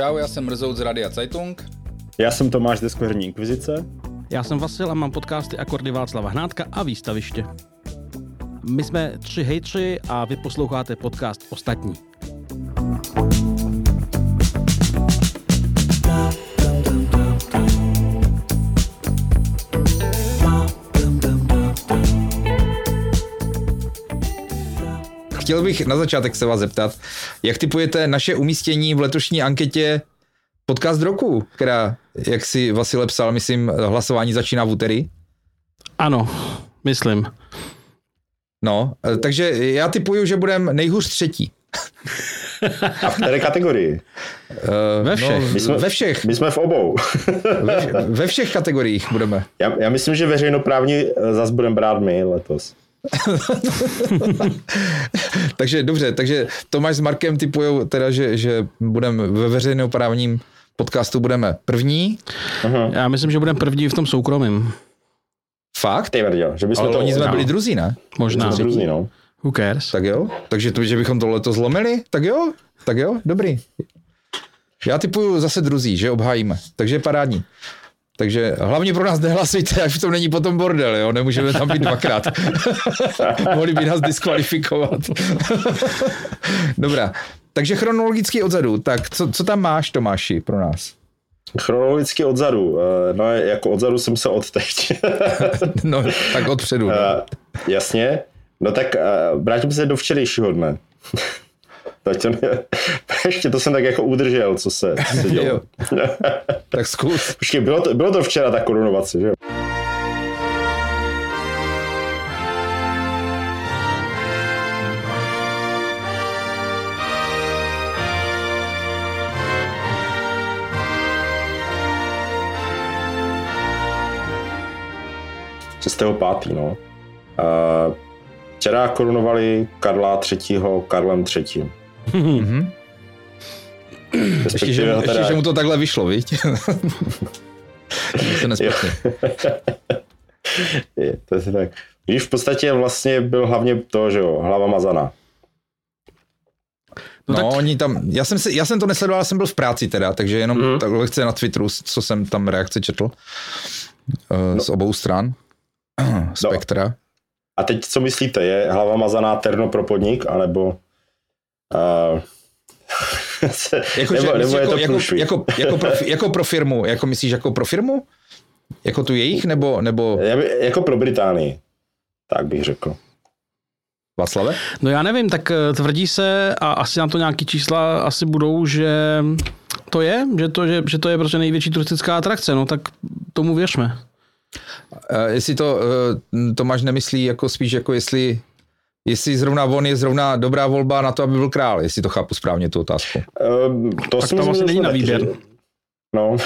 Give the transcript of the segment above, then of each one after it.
Čau, já jsem Mrzout z Radia Zeitung. Já jsem Tomáš z Deskoherní inkvizice. Já jsem Vasil a mám podcasty Akordy Václava Hnátka a Výstaviště. My jsme tři hejtři a vy posloucháte podcast Ostatní. Chtěl bych na začátek se vás zeptat, jak typujete naše umístění v letošní anketě podcast roku, která, jak si Vasile psal, myslím, hlasování začíná v úterý? Ano, myslím. No, eh, takže já typuju, že budeme nejhůř třetí. A v které kategorii? Uh, ve všech. No, my jsme, ve všech. My jsme v obou. ve, ve všech kategoriích budeme. Já, já myslím, že veřejnoprávní eh, zase budeme brát my letos. takže dobře, takže Tomáš s Markem typujou teda, že, že budeme ve veřejnoprávním podcastu budeme první. Uh-huh. Já myslím, že budeme první v tom soukromém. Fakt? Ty vrděl, že bychom Ale to... oni jsme byli druzí, ne? Možná. Druzí, no. Who cares? Tak jo, takže to, že bychom tohle to zlomili, tak jo, tak jo, dobrý. Já typuju zase druzí, že obhájíme, takže parádní. Takže hlavně pro nás nehlasujte, až v tom není potom bordel, jo? nemůžeme tam být dvakrát. Mohli by nás diskvalifikovat. Dobrá, takže chronologicky odzadu, tak co, co tam máš Tomáši pro nás? Chronologicky odzadu, no jako odzadu jsem se odteď. no, tak odpředu. Uh, jasně, no tak uh, vrátím se do včerejšího dne. Tak to, ne, ještě to jsem tak jako udržel, co se, co se dělo. tak zkus. Počkej, bylo to, bylo to včera ta korunovace, že jo? pátý, no. Uh, včera korunovali Karla III. Karlem III. Mm-hmm. Ještě, že, mu, teda... ještě, že mu to takhle vyšlo, viď? to je, to je tak. Když v podstatě vlastně byl hlavně to, že jo, hlava mazaná. No, no tak... oni tam, já jsem, se, já jsem to nesledoval, jsem byl v práci teda, takže jenom mm. takhle chce na Twitteru, co jsem tam reakce četl uh, no. z obou stran. spektra. No. A teď co myslíte, je hlava mazaná terno pro podnik, anebo uh, jako, nebo, že, nebo jako, je to jako, jako, jako, pro, jako pro firmu, jako myslíš jako pro firmu? Jako tu jejich, nebo... nebo... Jako pro Británii, tak bych řekl. Václave? No já nevím, tak eh, tvrdí se a asi na to nějaký čísla asi budou, že to je, že to, že, že to je prostě největší turistická atrakce, no tak tomu věřme. Uh, jestli to uh, Tomáš nemyslí jako spíš jako jestli jestli zrovna on je zrovna dobrá volba na to, aby byl král, jestli to chápu správně tu otázku. Uh, to tak si to asi není na výběr. Že... No,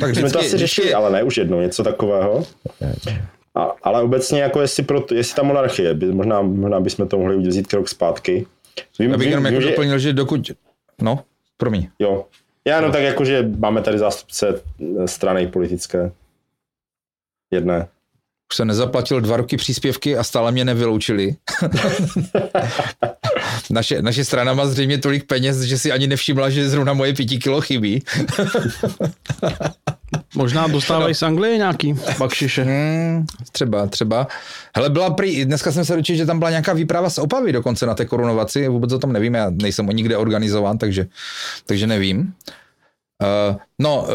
tak vždycky, jsme to asi řešili, vždycky... ale ne už jednou, něco takového. A, ale obecně, jako jestli, pro, jestli ta monarchie, by, možná, možná bychom to mohli vzít krok zpátky. Vím, Abych jenom jako že... doplnil, že dokud... No, promiň. Jo. Já no tak jako, že máme tady zástupce strany politické jedné. Už jsem nezaplatil dva roky příspěvky a stále mě nevyloučili. naše, naše strana má zřejmě tolik peněz, že si ani nevšimla, že zrovna moje pěti kilo chybí. Možná dostávají z Anglie nějaký bakšiše. Hmm, třeba, třeba. Hele, byla prý, dneska jsem se dočil, že tam byla nějaká výprava z Opavy dokonce na té korunovaci, vůbec o tom nevím, já nejsem o nikde organizován, takže, takže nevím. Uh, no, uh,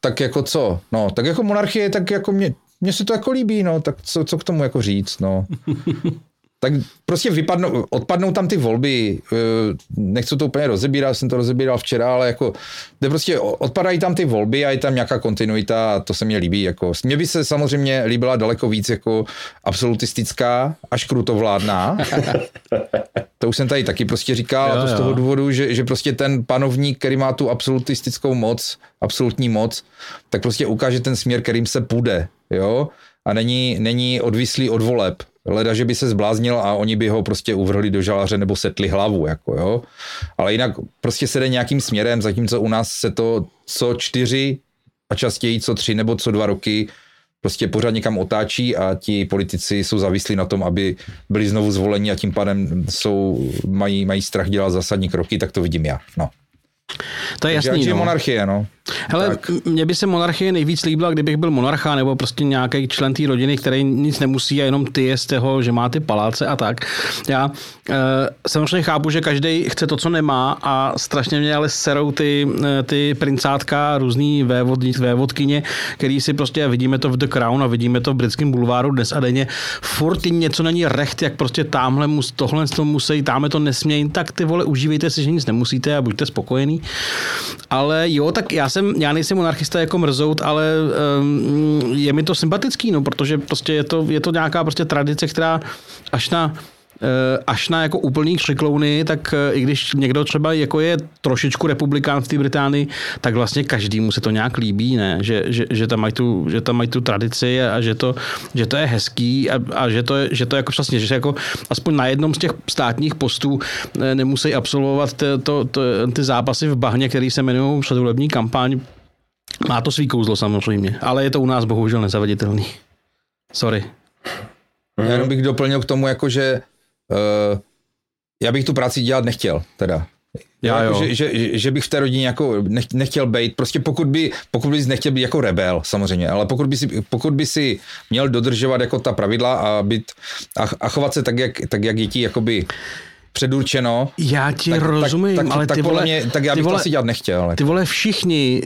tak jako co? No, tak jako monarchie, tak jako mě, mně se to jako líbí, no, tak co, co k tomu jako říct, no. tak prostě vypadnou, odpadnou tam ty volby, eh, nechci to úplně rozebírat, jsem to rozebíral včera, ale jako, kde prostě odpadají tam ty volby a je tam nějaká kontinuita a to se mně líbí, jako, mně by se samozřejmě líbila daleko víc jako absolutistická až krutovládná, to už jsem tady taky prostě říkal, jo, a to z toho jo. důvodu, že, že prostě ten panovník, který má tu absolutistickou moc, absolutní moc, tak prostě ukáže ten směr, kterým se půjde, jo, a není, není odvislý od voleb. Leda, že by se zbláznil a oni by ho prostě uvrhli do žaláře nebo setli hlavu, jako jo. Ale jinak prostě se jde nějakým směrem, zatímco u nás se to co čtyři a častěji co tři nebo co dva roky prostě pořád někam otáčí a ti politici jsou závislí na tom, aby byli znovu zvoleni a tím pádem jsou, mají, mají strach dělat zásadní kroky, tak to vidím já. No. To je jasný, no. monarchie, no. Hele, tak. mně by se monarchie nejvíc líbila, kdybych byl monarcha nebo prostě nějaký člen té rodiny, který nic nemusí a jenom ty je z toho, že má ty paláce a tak. Já e, samozřejmě chápu, že každý chce to, co nemá a strašně mě ale serou ty, eh, ty princátka, různý vévod, vévodkyně, který si prostě, vidíme to v The Crown a vidíme to v britském bulváru dnes a denně, furt jim něco není recht, jak prostě tamhle mus, tohle to musí, tamhle to nesmějí, tak ty vole, užívejte si, že nic nemusíte a buďte spokojený. Ale jo, tak já jsem, já nejsem monarchista jako mrzout, ale um, je mi to sympatický, no, protože prostě je to, je to nějaká prostě tradice, která až na až na jako úplný křiklouny, tak eh, i když někdo třeba jako je trošičku republikán v té Británii, tak vlastně každému se to nějak líbí, ne? Že, že, že, tam mají tu, že tam mají tu tradici a že to, že to je hezký a, a že, to, že to jako vlastně, že jako aspoň na jednom z těch státních postů eh, nemusí absolvovat to, to, to, ty zápasy v bahně, které se jmenují předvolební kampaň má to svý kouzlo samozřejmě, ale je to u nás bohužel nezaveditelný. Sorry. Já jenom bych doplnil k tomu, jako že já bych tu práci dělat nechtěl, teda. Já, jako, že, že, že, bych v té rodině jako nechtěl být, prostě pokud by, pokud bys nechtěl být jako rebel, samozřejmě, ale pokud by si, pokud by si měl dodržovat jako ta pravidla a být a, a chovat se tak, jak, tak, jak je ti jakoby předurčeno. Já ti tak, rozumím, tak, tak, ale tak, ty vole, mě, tak já bych vole, to asi dělat nechtěl. Ty vole, všichni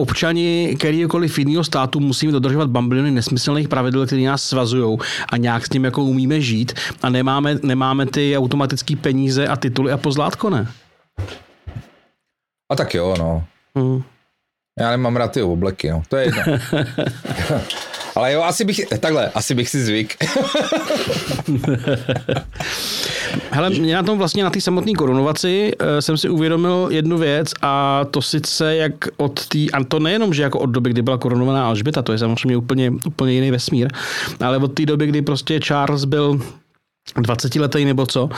občani kterýkoliv jiného státu musíme dodržovat bambiliny nesmyslných pravidel, které nás svazují a nějak s tím jako umíme žít a nemáme, nemáme ty automatické peníze a tituly a pozlátko, ne? A tak jo, no. Hmm. Já nemám rád ty obleky, no. To je jedno. Ale jo, asi bych, takhle, asi bych si zvyk. Hele, mě na tom vlastně na té samotné korunovaci uh, jsem si uvědomil jednu věc a to sice jak od té, a to nejenom, že jako od doby, kdy byla korunovaná Alžběta, to je samozřejmě úplně, úplně jiný vesmír, ale od té doby, kdy prostě Charles byl 20 letý nebo co,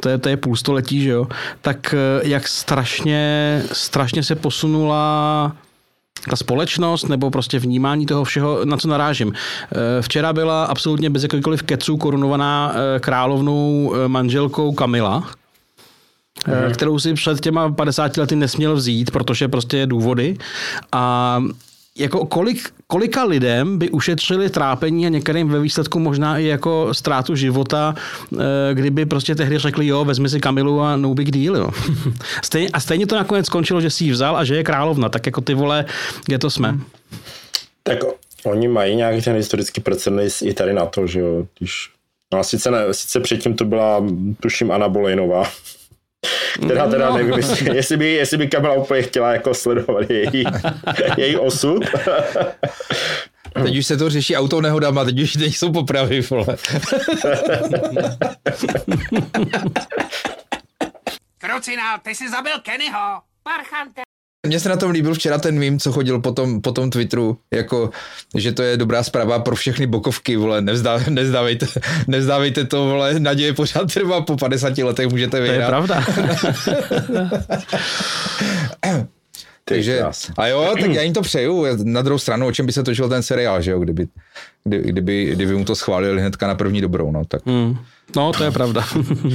to je, to je půl století, že jo, tak eh, jak strašně, strašně se posunula ta společnost nebo prostě vnímání toho všeho, na co narážím. Eh, včera byla absolutně bez jakýkoliv keců korunovaná eh, královnou eh, manželkou Kamila, mm. kterou si před těma 50 lety nesměl vzít, protože prostě je důvody. A jako kolik, kolika lidem by ušetřili trápení a některým ve výsledku možná i jako ztrátu života, eh, kdyby prostě tehdy řekli, jo, vezmi si Kamilu a no big deal, jo. Stejně, a stejně to nakonec skončilo, že si ji vzal a že je královna, tak jako ty vole, kde to jsme. Tak oni mají nějaký ten historický precedens i tady na to, že jo, když No a sice, ne, sice předtím to byla, tuším, Anna Bolejnová, která teda no. nevím, jestli, jestli, by, jestli by Kamila úplně chtěla jako sledovat její, její osud. Teď už se to řeší autonehodama, teď už nejsou popravy, vole. Krucinál, ty jsi zabil Kennyho. Parchante. Mně se na tom líbil včera ten mím, co chodil po tom, po tom Twitteru, jako, že to je dobrá zpráva pro všechny bokovky, vole, nevzdá, nevzdávejte, nevzdávejte to, vole, naděje pořád trvá, po 50 letech můžete vyhrát. To je pravda. Takže, a jo, tak já jim to přeju. Na druhou stranu, o čem by se točil ten seriál, že jo, kdyby, kdyby, kdyby, kdyby mu to schválili hnedka na první dobrou, no, tak... Hmm. No, to je pravda.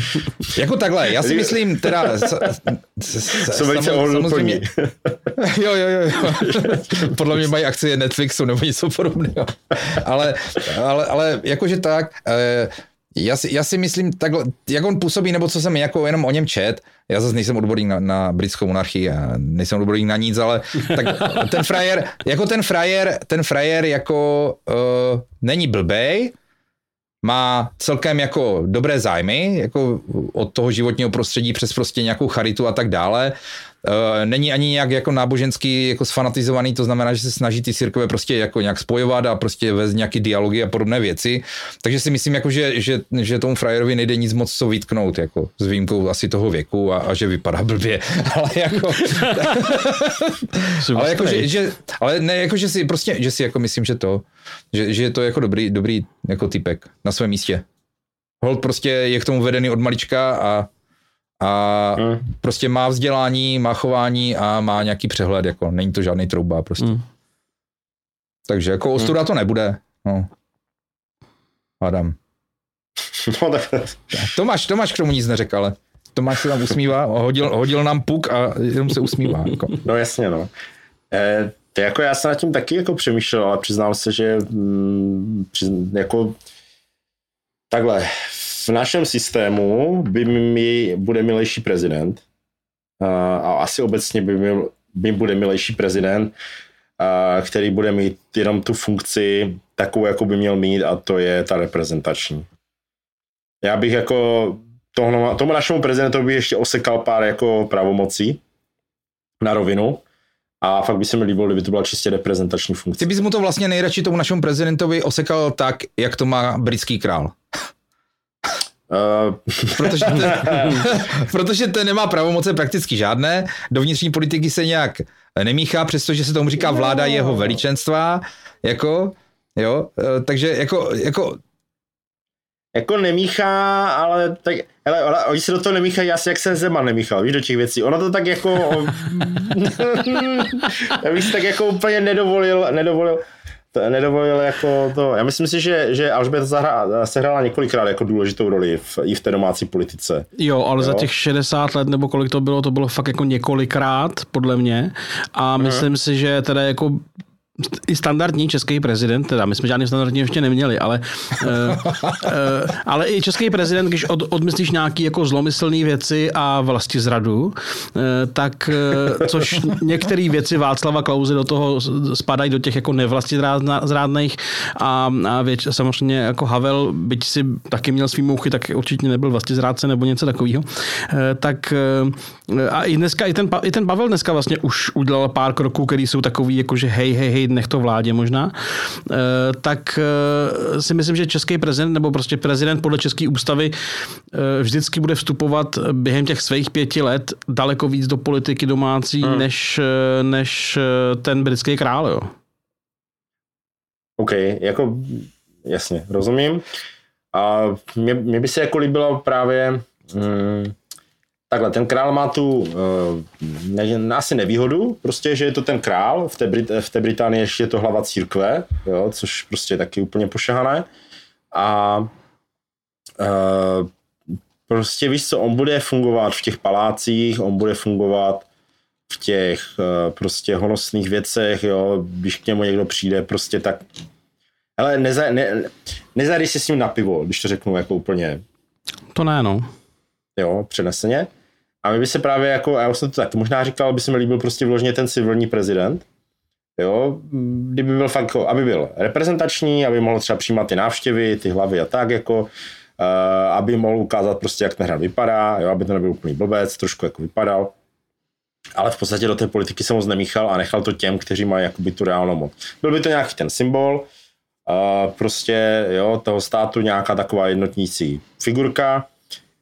jako takhle, já si myslím, teda... Jsou velice samozřejmě, Jo, jo, jo, jo. Podle mě mají akcie Netflixu nebo něco podobného. Ale, ale, ale jakože tak, eh, já si, já si myslím, takhle, jak on působí, nebo co jsem jako jenom o něm čet, já zase nejsem odborník na, na britskou monarchii nejsem odborník na nic, ale tak ten frajer, jako ten frajer, ten frajer jako uh, není blbej, má celkem jako dobré zájmy, jako od toho životního prostředí přes prostě nějakou charitu a tak dále. Eh, není ani nějak jako náboženský jako sfanatizovaný, to znamená, že se snaží ty církve prostě jako nějak spojovat a prostě vést nějaký dialogy a podobné věci. Takže si myslím, jako, že, že, že tomu frajerovi nejde nic moc co vytknout, jako s výjimkou asi toho věku a, a že vypadá blbě. ale jako, ale jako, že, že, ale ne, jako, že si prostě, že si jako myslím, že to, že, že je to jako dobrý, dobrý jako typek na svém místě. Hold prostě je k tomu vedený od malička a a hmm. prostě má vzdělání, má chování a má nějaký přehled, jako není to žádný trouba prostě. Hmm. Takže jako ostuda hmm. to nebude. No. Adam. No, tak... Tomáš, Tomáš k tomu nic neřekl, ale. Tomáš se tam usmívá, hodil, hodil nám puk a jenom se usmívá. Jako. No jasně, no. E, to jako já jsem nad tím taky jako přemýšlel, ale přiznám se, že mm, přiz, jako takhle, v našem systému by mi, bude milejší prezident a, asi obecně by mi, by bude milejší prezident, který bude mít jenom tu funkci takovou, jako by měl mít a to je ta reprezentační. Já bych jako tohle, tomu našemu prezidentovi ještě osekal pár jako pravomocí na rovinu, a fakt by se mi líbilo, kdyby to byla čistě reprezentační funkce. Ty bys mu to vlastně nejradši tomu našemu prezidentovi osekal tak, jak to má britský král. Uh... protože, ten, protože ten nemá pravomoce prakticky žádné, do vnitřní politiky se nějak nemíchá, přestože se tomu říká vláda jeho veličenstva, jako, jo, eh, takže jako, jako jako nemíchá, ale tak, hele, ale oni se do toho nemíchají asi jak se Zeman nemíchal, víš, do těch věcí. Ono to tak jako, já bych si tak jako úplně nedovolil, nedovolil, nedovolil jako to. Já myslím si, že, že Alžběta zahra, se hrála několikrát jako důležitou roli v, i v té domácí politice. Jo, ale jo? za těch 60 let nebo kolik to bylo, to bylo fakt jako několikrát, podle mě. A myslím uh-huh. si, že teda jako i standardní český prezident, teda my jsme žádný standardní ještě neměli, ale, uh, uh, ale i český prezident, když od, odmyslíš nějaký jako zlomyslné věci a vlastně zradu, uh, tak což některé věci Václava Klauze do toho spadají do těch jako nevlasti zrádných a, a věč, samozřejmě jako Havel, byť si taky měl svý mouchy, tak určitě nebyl vlastně zrádce nebo něco takového. Tak a i dneska, i ten, i ten Pavel dneska vlastně už udělal pár kroků, které jsou takový jako, že hej, hej, hej, nech to vládě možná, eh, tak eh, si myslím, že český prezident nebo prostě prezident podle české ústavy eh, vždycky bude vstupovat během těch svých pěti let daleko víc do politiky domácí, hmm. než, než ten britský král, jo. OK, jako jasně, rozumím. A mě, mě by se jako líbilo právě mm, Takhle, ten král má tu ne, asi nevýhodu, prostě, že je to ten král, v té, Brit, v té Británii ještě je to hlava církve, jo, což prostě je taky úplně pošahané. A uh, prostě víš co, on bude fungovat v těch palácích, on bude fungovat v těch uh, prostě honosných věcech, jo, když k němu někdo přijde, prostě tak ale neza, ne, nezajdeš si s ním na pivo, když to řeknu jako úplně. To ne, no. Jo, přeneseně. A mi by se právě jako, já už jsem to tak možná říkal, by se mi líbil prostě vložně ten civilní prezident, jo, kdyby byl fakt, jako, aby byl reprezentační, aby mohl třeba přijímat ty návštěvy, ty hlavy a tak, jako, uh, aby mohl ukázat prostě, jak ten hrad vypadá, jo, aby to nebyl úplný blbec, trošku jako vypadal. Ale v podstatě do té politiky se moc nemíchal a nechal to těm, kteří mají jakoby tu reálnou moc. Byl by to nějaký ten symbol, uh, prostě jo, toho státu nějaká taková jednotnící figurka,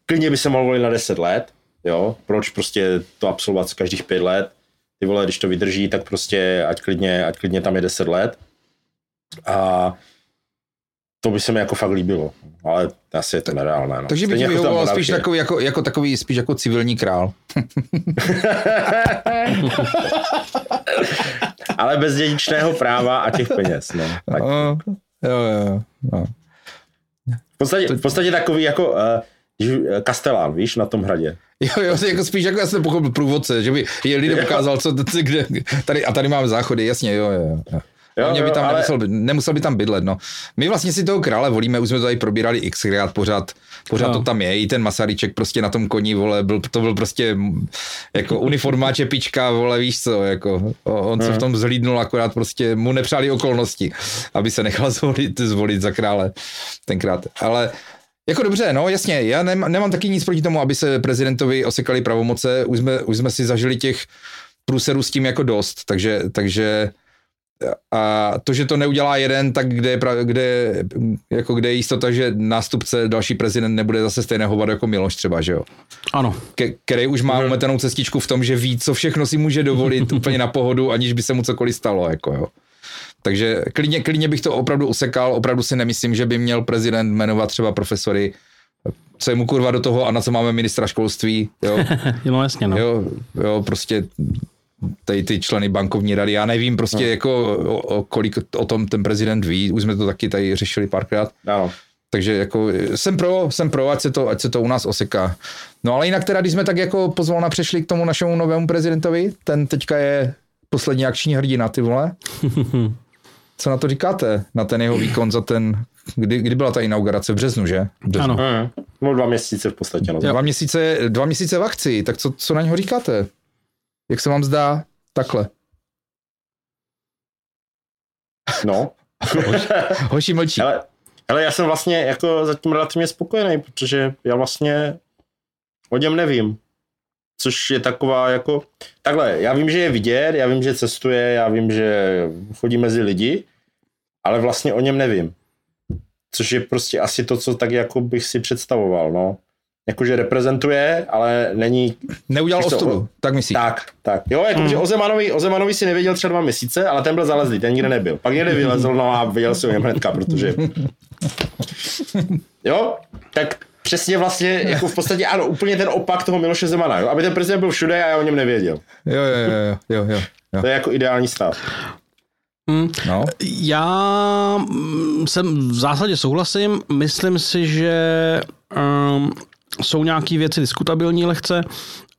klidně by se mohl volit na 10 let, jo, proč prostě to absolvovat každých pět let, ty vole, když to vydrží, tak prostě ať klidně, ať klidně tam je deset let a to by se mi jako fakt líbilo, ale asi je to nereálné. No. Takže by ti vyhovoval spíš takový, jako, jako takový, spíš jako civilní král. ale bez dědičného práva a těch peněz, no. Tak. No, jo, jo, no. V podstatě, v podstatě takový jako uh, Kastelán, víš, na tom hradě. Jo, jo, jako spíš jako já jsem pochopil průvodce, že by je lidem ukázal, co kde, tady, a tady máme záchody, jasně, jo, jo. jo. Jo, mě by tam ale... nemusel, nemusel by tam bydlet, no. My vlastně si toho krále volíme, už jsme to tady probírali xkrát, pořád, pořád no. to tam je, i ten Masaryček prostě na tom koni, vole, byl, to byl prostě jako uniformá čepička, vole, víš co, jako, on se v tom zhlídnul, akorát prostě mu nepřáli okolnosti, aby se nechal zvolit, zvolit za krále tenkrát, ale jako dobře, no jasně, já nemám, nemám taky nic proti tomu, aby se prezidentovi osekali pravomoce, už jsme, už jsme si zažili těch průserů s tím jako dost, takže, takže a to, že to neudělá jeden, tak kde je, kde, jako kde je jistota, že nástupce, další prezident nebude zase stejné hovat jako Miloš třeba, že jo? Ano. Ke, který už má umetenou cestičku v tom, že ví, co všechno si může dovolit úplně na pohodu, aniž by se mu cokoliv stalo, jako jo. Takže klidně, klidně bych to opravdu usekal, opravdu si nemyslím, že by měl prezident jmenovat třeba profesory, co je mu kurva do toho a na co máme ministra školství, jo. no jasně, no. Jo, jo, prostě tady ty členy bankovní rady, já nevím prostě no. jako o, o, kolik o tom ten prezident ví, už jsme to taky tady řešili párkrát. No. Takže jako jsem pro, jsem pro, ať se to, ať se to u nás oseká. No ale jinak teda, když jsme tak jako pozvolna přešli k tomu našemu novému prezidentovi, ten teďka je poslední akční hrdina, ty vole. Co na to říkáte? Na ten jeho výkon za ten, kdy, kdy byla ta inaugurace v březnu, že? V březnu. Ano. Hmm. No dva měsíce v podstatě. No. Dva měsíce, dva měsíce v akci, tak co, co na něho říkáte? Jak se vám zdá takhle? no. Hoši mlčí. Ale, ale já jsem vlastně jako zatím relativně spokojený, protože já vlastně o něm nevím. Což je taková jako... Takhle, já vím, že je vidět, já vím, že cestuje, já vím, že chodí mezi lidi, ale vlastně o něm nevím. Což je prostě asi to, co tak jako bych si představoval, no. Jakože reprezentuje, ale není... Neudělal ostudu, tak myslíš? Tak, tak. Jo, jakože o, Zemanovi, o Zemanovi si nevěděl třeba dva měsíce, ale ten byl zalezlý, ten nikde nebyl. Pak někde vylezl, no a viděl si o něm hnedka, protože... Jo, tak přesně vlastně, jako v podstatě ano, úplně ten opak toho Miloše Zemana, jo? aby ten prezident byl všude a já o něm nevěděl. Jo, jo, jo, jo, jo, jo. To je jako ideální stav. Hmm. No, Já mm, jsem v zásadě souhlasím. Myslím si, že um, jsou nějaké věci diskutabilní lehce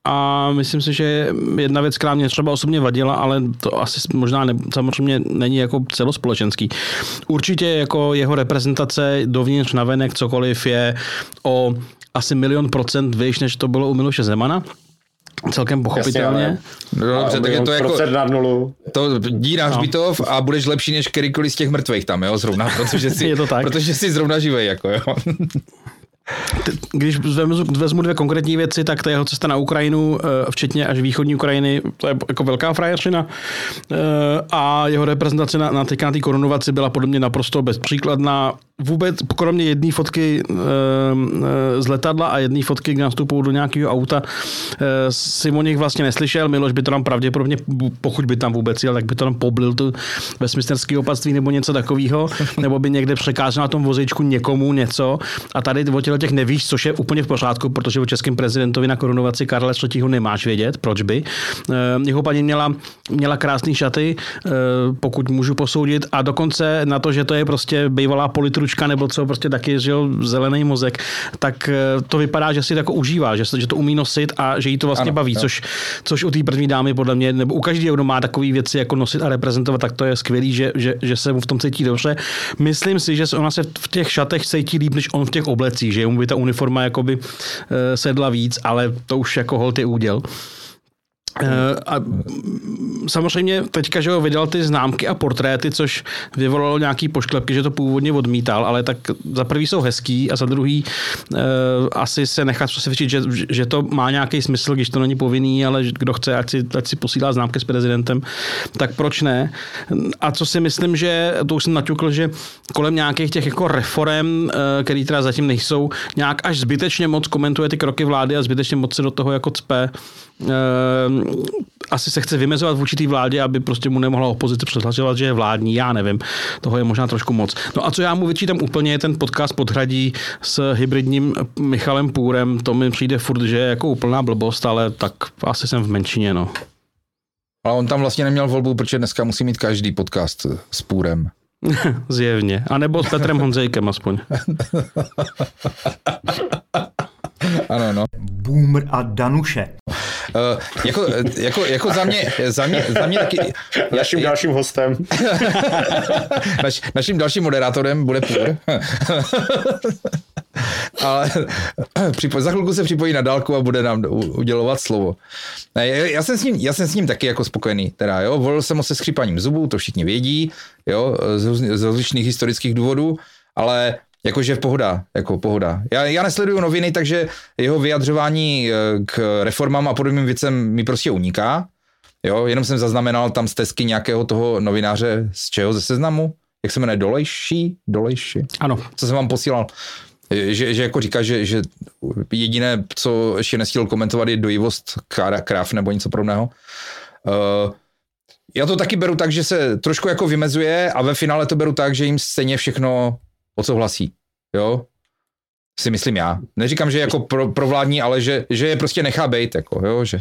a myslím si, že jedna věc, která mě třeba osobně vadila, ale to asi možná ne, samozřejmě není jako celospolečenský. Určitě jako jeho reprezentace dovnitř navenek cokoliv je o asi milion procent výš, než to bylo u Miloše Zemana. Celkem pochopitelně. ale- no dobře, tak je to jako, Procent nad nulu. to na No. hřbitov a budeš lepší než kterýkoliv z těch mrtvých tam, jo, zrovna, protože jsi, Je to tak. protože jsi zrovna živej, jako jo. Když vezmu, vezmu dvě konkrétní věci, tak ta jeho cesta na Ukrajinu, eh, včetně až východní Ukrajiny, to je jako velká frajeršina. Eh, A jeho reprezentace na, na, na té korunovaci byla podle mě naprosto bezpříkladná. Vůbec, kromě jedné fotky eh, eh, z letadla a jedné fotky, kdy nastupují do nějakého auta, eh, si o nich vlastně neslyšel. Miloš by to tam pravděpodobně, pokud by tam vůbec jel, tak by to tam poblil tu Westminsterský opatství nebo něco takového, nebo by někde překázal na tom vozíčku někomu něco. A tady o těch nevíš, což je úplně v pořádku, protože o českém prezidentovi na korunovaci Karla III. nemáš vědět, proč by. Eh, Jeho paní měla, měla krásné šaty, pokud můžu posoudit, a dokonce na to, že to je prostě bývalá politručka nebo co, prostě taky, že jo, zelený mozek, tak eh, to vypadá, že si to jako užívá, že, že to umí nosit a že jí to vlastně Ano, baví, jo. což, což u té první dámy podle mě, nebo u každého, kdo má takové věci jako nosit a reprezentovat, tak to je skvělý, že, že, že se mu v tom cítí dobře. Myslím si, že se ona se v těch šatech cítí líp, než on v těch oblecích, že mu by ta uniforma jakoby eh, sedla víc, ale to už jako hold je úděl. Eh, A mm, samozřejmě teďka, že ho vydal ty známky a portréty, což vyvolalo nějaký pošklepky, že to původně odmítal, ale tak za prvý jsou hezký a za druhý eh, asi se nechat přesvědčit, že, že to má nějaký smysl, když to není povinný, ale kdo chce, ať si, ať si posílá známky s prezidentem, tak proč ne? A co si myslím, že to už jsem naťukl, že kolem nějakých těch jako reform, eh, které teda zatím nejsou, nějak až zbytečně moc komentuje ty kroky vlády a zbytečně moc se do toho jako cpe. Eh, asi se chce vymezovat vůči té vládě, aby prostě mu nemohla opozice předhlašovat, že je vládní, já nevím. Toho je možná trošku moc. No a co já mu vyčítám úplně je ten podcast Podhradí s hybridním Michalem Půrem. To mi přijde furt, že je jako úplná blbost, ale tak asi jsem v menšině, no. Ale on tam vlastně neměl volbu, protože dneska musí mít každý podcast s půrem. Zjevně. A nebo s Petrem Honzejkem aspoň. Ano, no. Boomer a Danuše. Uh, jako, jako, jako za mě, za mě, za mě taky, Naším dalším hostem. Naš, naším dalším moderátorem bude Půr. Ale připo, za chvilku se připojí na dálku a bude nám udělovat slovo. Já, já, jsem s ním, já jsem s ním taky jako spokojený. Teda, jo, volil jsem ho se skřípaním zubů, to všichni vědí, jo, z, z rozličných historických důvodů, ale jakože v pohoda, jako pohoda. Já, já nesleduju noviny, takže jeho vyjadřování eh, k reformám a podobným věcem mi prostě uniká. Jo, jenom jsem zaznamenal tam stezky nějakého toho novináře z čeho, ze seznamu, jak se jmenuje, Dolejší? Dolejší? Ano. Co jsem vám posílal? Že, že jako říká, že, že jediné, co ještě nestihl komentovat, je dojivost kráv nebo něco podobného. Uh, já to taky beru tak, že se trošku jako vymezuje a ve finále to beru tak, že jim stejně všechno odsouhlasí. Jo? Si myslím já. Neříkám, že jako pro, provládní, ale že, že je prostě nechá bejt. Jako, jo? Že,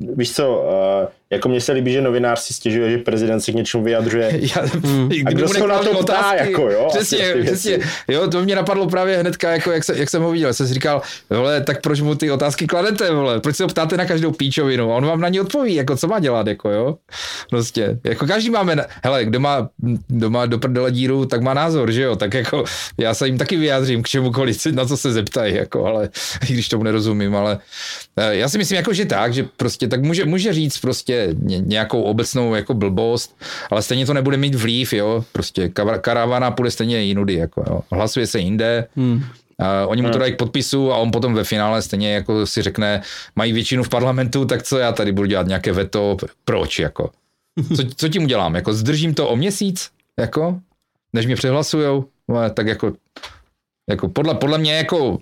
Víš co, uh, jako mně se líbí, že novinář si stěžuje, že prezident se k něčemu vyjadřuje. Já, hmm. A kdo se na to ptá, jako jo? Přesně, přesně. Jo, to mě napadlo právě hnedka, jako jak, se, jak jsem ho viděl. Jsem si říkal, vole, tak proč mu ty otázky kladete, vole? Proč se ho ptáte na každou píčovinu? A on vám na ní odpoví, jako co má dělat, jako jo? Prostě, jako každý máme, na... hele, kdo má, kdo má do prdele díru, tak má názor, že jo? Tak jako já se jim taky vyjádřím k čemukoliv, na co se zeptají, jako, ale i když tomu nerozumím, ale eh, já si myslím, jako, že tak, že prostě tak může, může říct prostě nějakou obecnou jako blbost, ale stejně to nebude mít vliv, jo, prostě karavana půjde stejně jinudy, jako jo. hlasuje se jinde, hmm. Uh, oni mu to hmm. dají k podpisu a on potom ve finále stejně jako si řekne, mají většinu v parlamentu, tak co já tady budu dělat nějaké veto, proč jako? Co, co tím udělám? Jako zdržím to o měsíc, jako, než mě přehlasujou? No, tak jako, jako podle, podle mě jako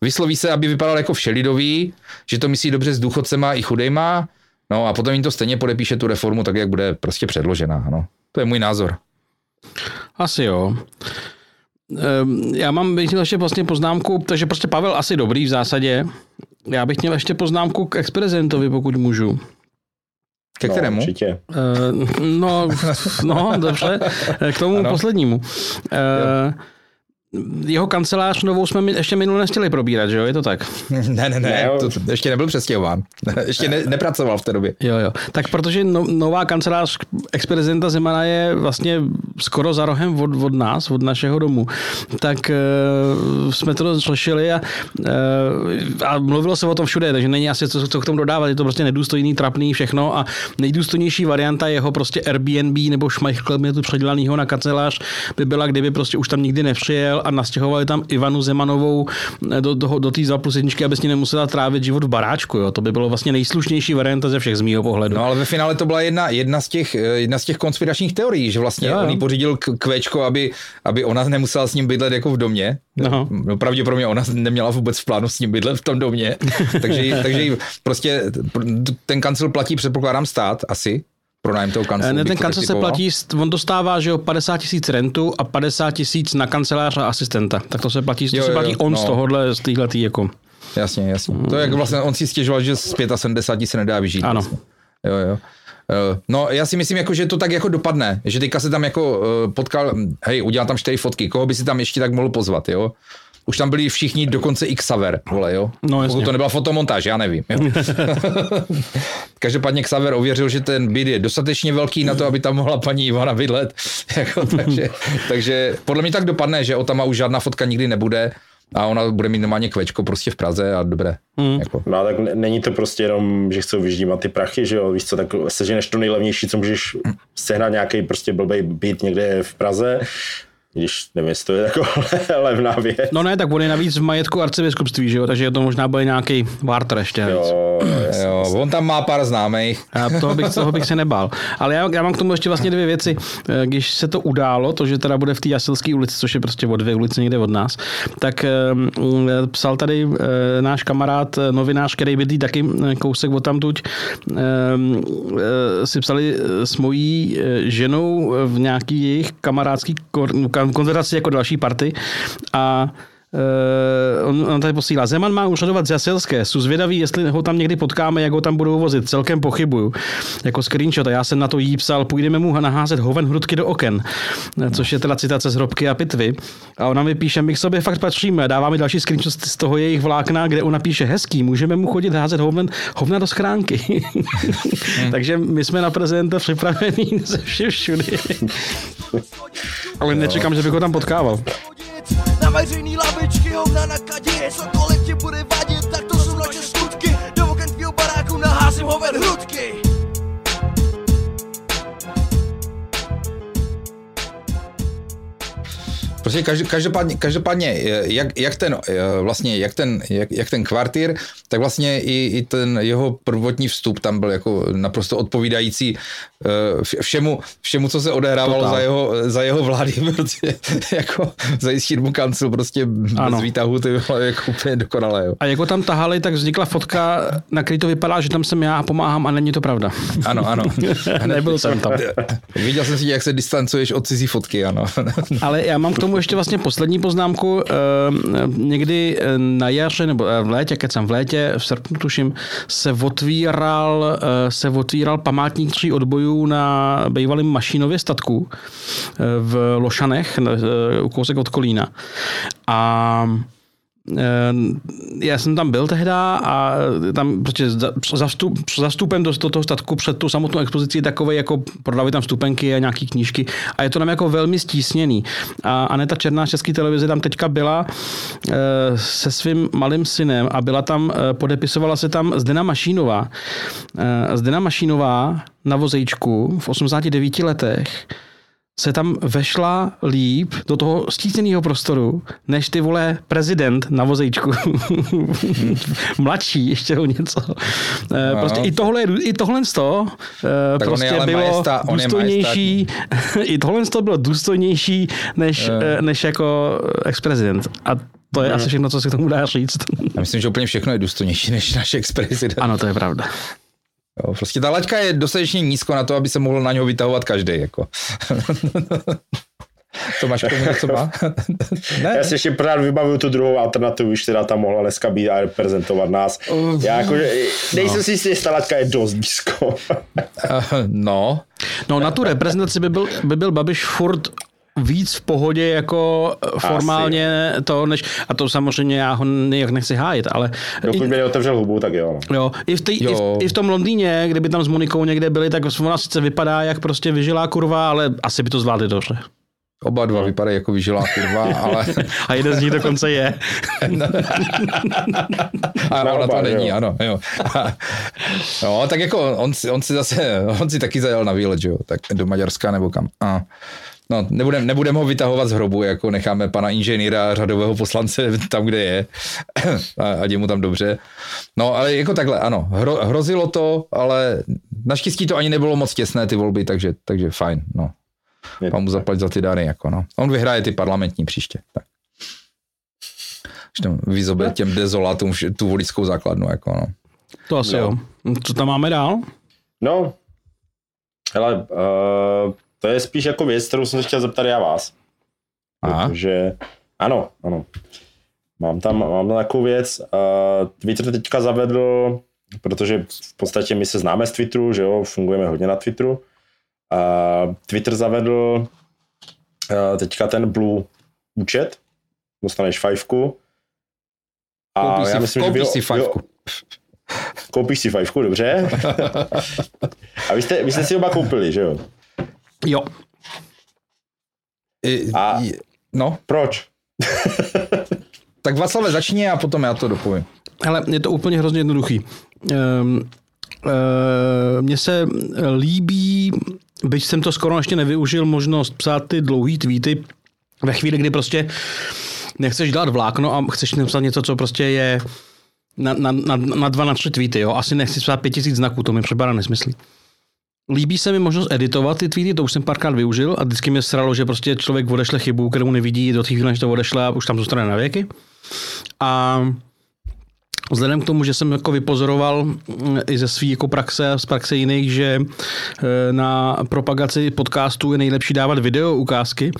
vysloví se, aby vypadal jako všelidový, že to myslí dobře s důchodcema i chudejma, No a potom jim to stejně podepíše tu reformu tak, jak bude prostě předložená. No. To je můj názor. Asi jo. Ehm, já mám bych měl ještě vlastně poznámku, takže prostě Pavel asi dobrý v zásadě. Já bych měl ještě poznámku k exprezentovi, pokud můžu. Ke no, kterému? Určitě. Uh, no, no, dobře. K tomu ano. poslednímu. Uh, jeho kancelář novou jsme ještě minule nechtěli probírat, že jo? Je to tak? ne, ne, ne, to, to ještě nebyl přestěhován. ještě ne, nepracoval v té době. Jo, jo. Tak protože no, nová kancelář ex-prezidenta Zemana je vlastně skoro za rohem od, od nás, od našeho domu, tak uh, jsme to slyšeli a, uh, a mluvilo se o tom všude, takže není asi co, co k tomu dodávat, je to prostě nedůstojný, trapný, všechno a nejdůstojnější varianta jeho prostě Airbnb nebo šmajchl předělanýho na kancelář by byla, kdyby prostě už tam nikdy nepřijel a nastěhovali tam Ivanu Zemanovou eh, do, do, do té 2 plus jedničky, aby s ní nemusela trávit život v baráčku. Jo. To by bylo vlastně nejslušnější varianta ze všech z mýho pohledu. No ale ve finále to byla jedna, jedna, z, těch, eh, jedna z těch konspiračních teorií, že vlastně jo, jo. on jí pořídil kvéčko, aby, aby ona nemusela s ním bydlet jako v domě. No. no pravděpodobně ona neměla vůbec v plánu s ním bydlet v tom domě. takže, takže prostě ten kancel platí, předpokládám, stát asi pronájem toho kanclu? Ne, ten kancel se platí, on dostává že jo, 50 tisíc rentu a 50 tisíc na kancelář a asistenta. Tak to se platí, to jo, se platí jo, on no. z tohohle, z téhletý jako. Jasně, jasně. To je jak vlastně, on si stěžoval, že z 75 se nedá vyžít. Ano. Vlastně. Jo, jo. Eh, no, já si myslím, jako, že to tak jako dopadne, že teďka se tam jako uh, potkal, hej, udělal tam čtyři fotky, koho by si tam ještě tak mohl pozvat, jo? Už tam byli všichni, dokonce i Xaver, vole, jo. No, Pokud to nebyla fotomontáž, já nevím. Jo. Každopádně Xaver ověřil, že ten byt je dostatečně velký na to, aby tam mohla paní Ivana bydlet. jako, takže, takže podle mě tak dopadne, že o tam už žádná fotka nikdy nebude a ona bude mít normálně kvečko prostě v Praze a dobré. Hmm. Jako. No tak není to prostě jenom, že chcou vyždímat ty prachy, že jo, víš co, tak seženeš to nejlevnější, co můžeš sehnat nějaký prostě blbej byt někde v Praze když nevím, jestli to je jako levná věc. No ne, tak on je navíc v majetku arcibiskupství, že jo, takže to možná bude nějaký Warter ještě. Jo, jo, on tam má pár známých. Já toho bych, toho bych se nebál. Ale já, já mám k tomu ještě vlastně dvě věci. Eh, když se to událo, to, že teda bude v té Jasilské ulici, což je prostě o dvě ulice někde od nás, tak um, psal tady uh, náš kamarád, novinář, který bydlí taky kousek od tamtuť, uh, si psali s mojí ženou v nějaký jejich kamarádský kor- konzervaci jako další party a Uh, on, on tady posílá. Zeman má uřadovat z Jasilské. Jsou zvědavý, jestli ho tam někdy potkáme, jak ho tam budou vozit. Celkem pochybuju. Jako screenshot. A já jsem na to jí psal, půjdeme mu naházet hoven hrudky do oken. Což je teda citace z hrobky a pitvy. A ona mi píše, my k sobě fakt patříme. Dává mi další screenshot z toho jejich vlákna, kde ona píše hezký, můžeme mu chodit házet hoven, hovna do schránky. Takže my jsme na prezidenta připravení ze všech všude. Ale nečekám, že bych ho tam potkával. Na veřejný lavičky, hovna na kadě, cokoliv ti bude vadit, tak to jsou naše skutky. Do oken tvýho baráku naházím hoven hrudky. Prostě každopádně, každopádně jak, jak, ten, vlastně, jak, ten, jak, jak ten kvartír, tak vlastně i, i ten jeho prvotní vstup tam byl jako naprosto odpovídající eh, všemu, všemu co se odehrávalo za jeho, za jeho vlády, protože jako zajistit mu kancel prostě ano. bez výtahu, to bylo jako úplně dokonalé. Jo. A jako tam tahali, tak vznikla fotka, na který to vypadá, že tam jsem já a pomáhám a není to pravda. Ano, ano. Nebyl jsem tam. Viděl jsem si, jak se distancuješ od cizí fotky, ano. Ale já mám k tomu ještě vlastně poslední poznámku. Eh, někdy eh, na jaře, nebo eh, v létě, jsem v létě, v srpnu tuším, se otvíral, se otvíral památník tří odbojů na bývalém mašinově statku v Lošanech, u kousek od Kolína. A já jsem tam byl tehda a tam prostě za, vstup, za vstupem do, do toho statku před tu samotnou expozici je takový, jako prodávají tam vstupenky a nějaký knížky a je to tam jako velmi stísněný. A Aneta Černá z České televize tam teďka byla e, se svým malým synem a byla tam, e, podepisovala se tam Zdena Mašínová. Zdena Mašínová na vozejčku v 89 letech se tam vešla líp do toho stíceného prostoru, než ty vole prezident na vozejčku. Mladší ještě o něco. No. Prostě i tohle, i tohle z toho eh, tak prostě bylo majesta, důstojnější. I tohle z toho bylo důstojnější než, uh. než jako ex-prezident. A to je uh. asi všechno, co si k tomu dá říct. Já myslím, že úplně všechno je důstojnější než náš ex-prezident. Ano, to je pravda. Jo, prostě ta laťka je dostatečně nízko na to, aby se mohl na něho vytahovat každý. Jako. To máš komu něco má? ne. Já si ještě pořád vybavuju tu druhou alternativu, která tam mohla dneska být a reprezentovat nás. Já jako, nejsem no. si jistý, jestli ta laťka je dost nízko. no. No na tu reprezentaci by byl, by byl Babiš furt víc v pohodě jako formálně Asi. to, než, a to samozřejmě já ho nejak nechci hájit, ale... Dokud by neotevřel hubu, tak jo. Jo, i v, tý, jo. I, v, i v tom Londýně, kdyby tam s Monikou někde byli, tak ona sice vypadá jak prostě vyžilá kurva, ale asi by to zvládli dobře. Oba dva vypadají jako vyžilá kurva, ale... a jeden z nich dokonce je. a ona to není, jo. ano. Jo. no, tak jako on, on si zase, on si taky zajel na výlet, jo, tak do Maďarska nebo kam. A No, nebudeme nebudem ho vytahovat z hrobu, jako necháme pana inženýra řadového poslance tam, kde je a, a mu tam dobře. No, ale jako takhle, ano, hro, hrozilo to, ale naštěstí to ani nebylo moc těsné ty volby, takže, takže fajn, no. Mám mu zaplatit za ty dary, jako no. On vyhraje ty parlamentní příště, tak. Vyzobe těm dezolátům tu voličskou základnu, jako no. To asi no. jo. Co tam máme dál? No, hele, uh, to je spíš jako věc, kterou jsem se chtěl zeptat já vás. Aha. Protože, ano, ano. Mám tam, mám tam takovou věc. Uh, Twitter teďka zavedl, protože v podstatě my se známe z Twitteru, že jo, fungujeme hodně na Twitteru. Uh, Twitter zavedl uh, teďka ten Blue účet, dostaneš fajfku. A koupíš já si, myslím, koupíš že si fajfku. koupíš si fajfku, dobře. a vy jste, vy jste si oba koupili, že jo? Jo. I, a no. Proč? tak Václave, začni a potom já to dopovím. Ale je to úplně hrozně jednoduchý. Um, uh, mně se líbí, byť jsem to skoro ještě nevyužil, možnost psát ty dlouhý tweety ve chvíli, kdy prostě nechceš dělat vlákno a chceš napsat něco, co prostě je na, na, na, na dva, na tři tweety. Jo? Asi nechci psát pět tisíc znaků, to mi připadá nesmyslí. Líbí se mi možnost editovat ty tweety, to už jsem párkrát využil a vždycky mě sralo, že prostě člověk odešle chybu, kterou nevidí do té chvíle, než to odešle a už tam zůstane na věky. A Vzhledem k tomu, že jsem jako vypozoroval mm, i ze své jako praxe a z praxe jiných, že e, na propagaci podcastů je nejlepší dávat video ukázky,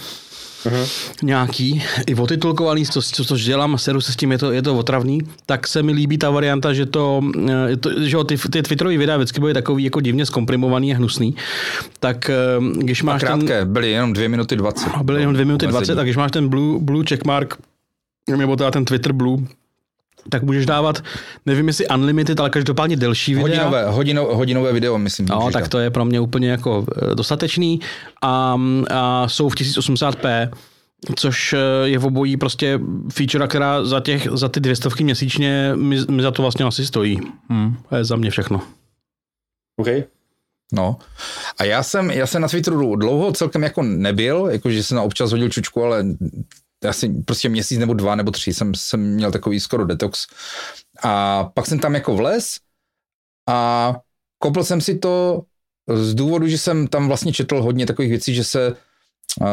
uh-huh. nějaký, i otitulkovaný, co, co, což dělám, seru se s tím, je to, je to otravný, tak se mi líbí ta varianta, že to, eh, to že ty, ty Twitterové videa vždycky byly takový jako divně zkomprimovaný a hnusný. Tak eh, když máš a krátké, ten, byly jenom dvě minuty dvacet. Byly jenom dvě minuty dvacet, tak když máš ten blue, blue checkmark, nebo teda ten Twitter blue, tak můžeš dávat, nevím jestli unlimited, ale každopádně delší videa. Hodinové, hodino, hodinové video, myslím. No, tak dát. to je pro mě úplně jako eh, dostatečný a, a jsou v 1080p, což eh, je v obojí prostě feature, která za, těch, za ty dvě stovky měsíčně mi, mi za to vlastně asi stojí. Hmm, to je za mě všechno. OK. No. A já jsem, já jsem na Twitteru dlouho celkem jako nebyl, jakože jsem na občas hodil čučku, ale asi prostě měsíc nebo dva nebo tři jsem, jsem měl takový skoro detox. A pak jsem tam jako vlez a kopl jsem si to z důvodu, že jsem tam vlastně četl hodně takových věcí, že se Uh,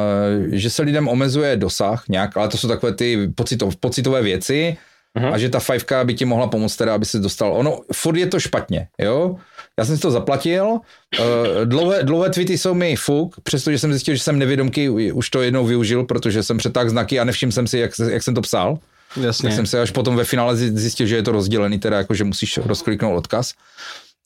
že se lidem omezuje dosah nějak, ale to jsou takové ty pocitov, pocitové věci uh-huh. a že ta fajfka by ti mohla pomoct teda, aby se dostal. Ono, furt je to špatně, jo? Já jsem si to zaplatil, uh, dlouhé, dlouhé tweety jsou mi fuk, přestože jsem zjistil, že jsem nevědomky už to jednou využil, protože jsem přetáhl znaky a nevšiml jsem si, jak, jak jsem to psal. Jasně. Tak jsem se až potom ve finále zjistil, že je to rozdělený, teda jako, že musíš rozkliknout odkaz.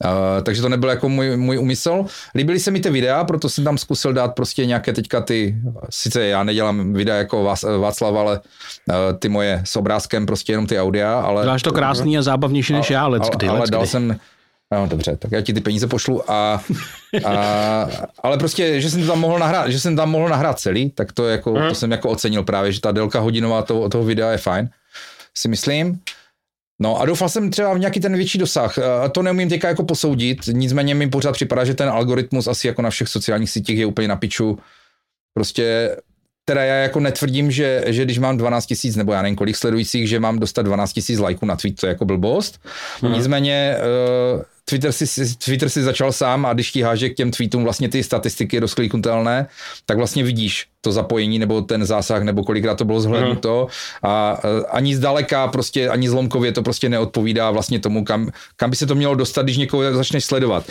Uh, takže to nebyl jako můj, můj úmysl. Líbily se mi ty videa, proto jsem tam zkusil dát prostě nějaké teďka ty, sice já nedělám videa jako Václav, ale uh, ty moje s obrázkem, prostě jenom ty audia, ale... Děláš to krásný a zábavnější než já, let's kdy, ale let's dal jsem, no dobře, tak já ti ty peníze pošlu a, a ale prostě, že jsem to tam mohl nahrát, že jsem tam mohl nahrát celý, tak to jako, to jsem jako ocenil právě, že ta délka hodinová toho, toho videa je fajn, si myslím. No a doufal jsem třeba v nějaký ten větší dosah. A to neumím teďka jako posoudit, nicméně mi pořád připadá, že ten algoritmus asi jako na všech sociálních sítích je úplně na piču. Prostě teda já jako netvrdím, že, že když mám 12 tisíc nebo já nevím kolik sledujících, že mám dostat 12 tisíc lajků na tweet, to je jako blbost. Hmm. Nicméně uh, Twitter si, Twitter si začal sám a když ti háže k těm tweetům vlastně ty statistiky rozkliknutelné, tak vlastně vidíš to zapojení nebo ten zásah nebo kolikrát to bylo zhlednuto a uh, ani zdaleka prostě, ani zlomkově to prostě neodpovídá vlastně tomu, kam, kam by se to mělo dostat, když někoho začneš sledovat.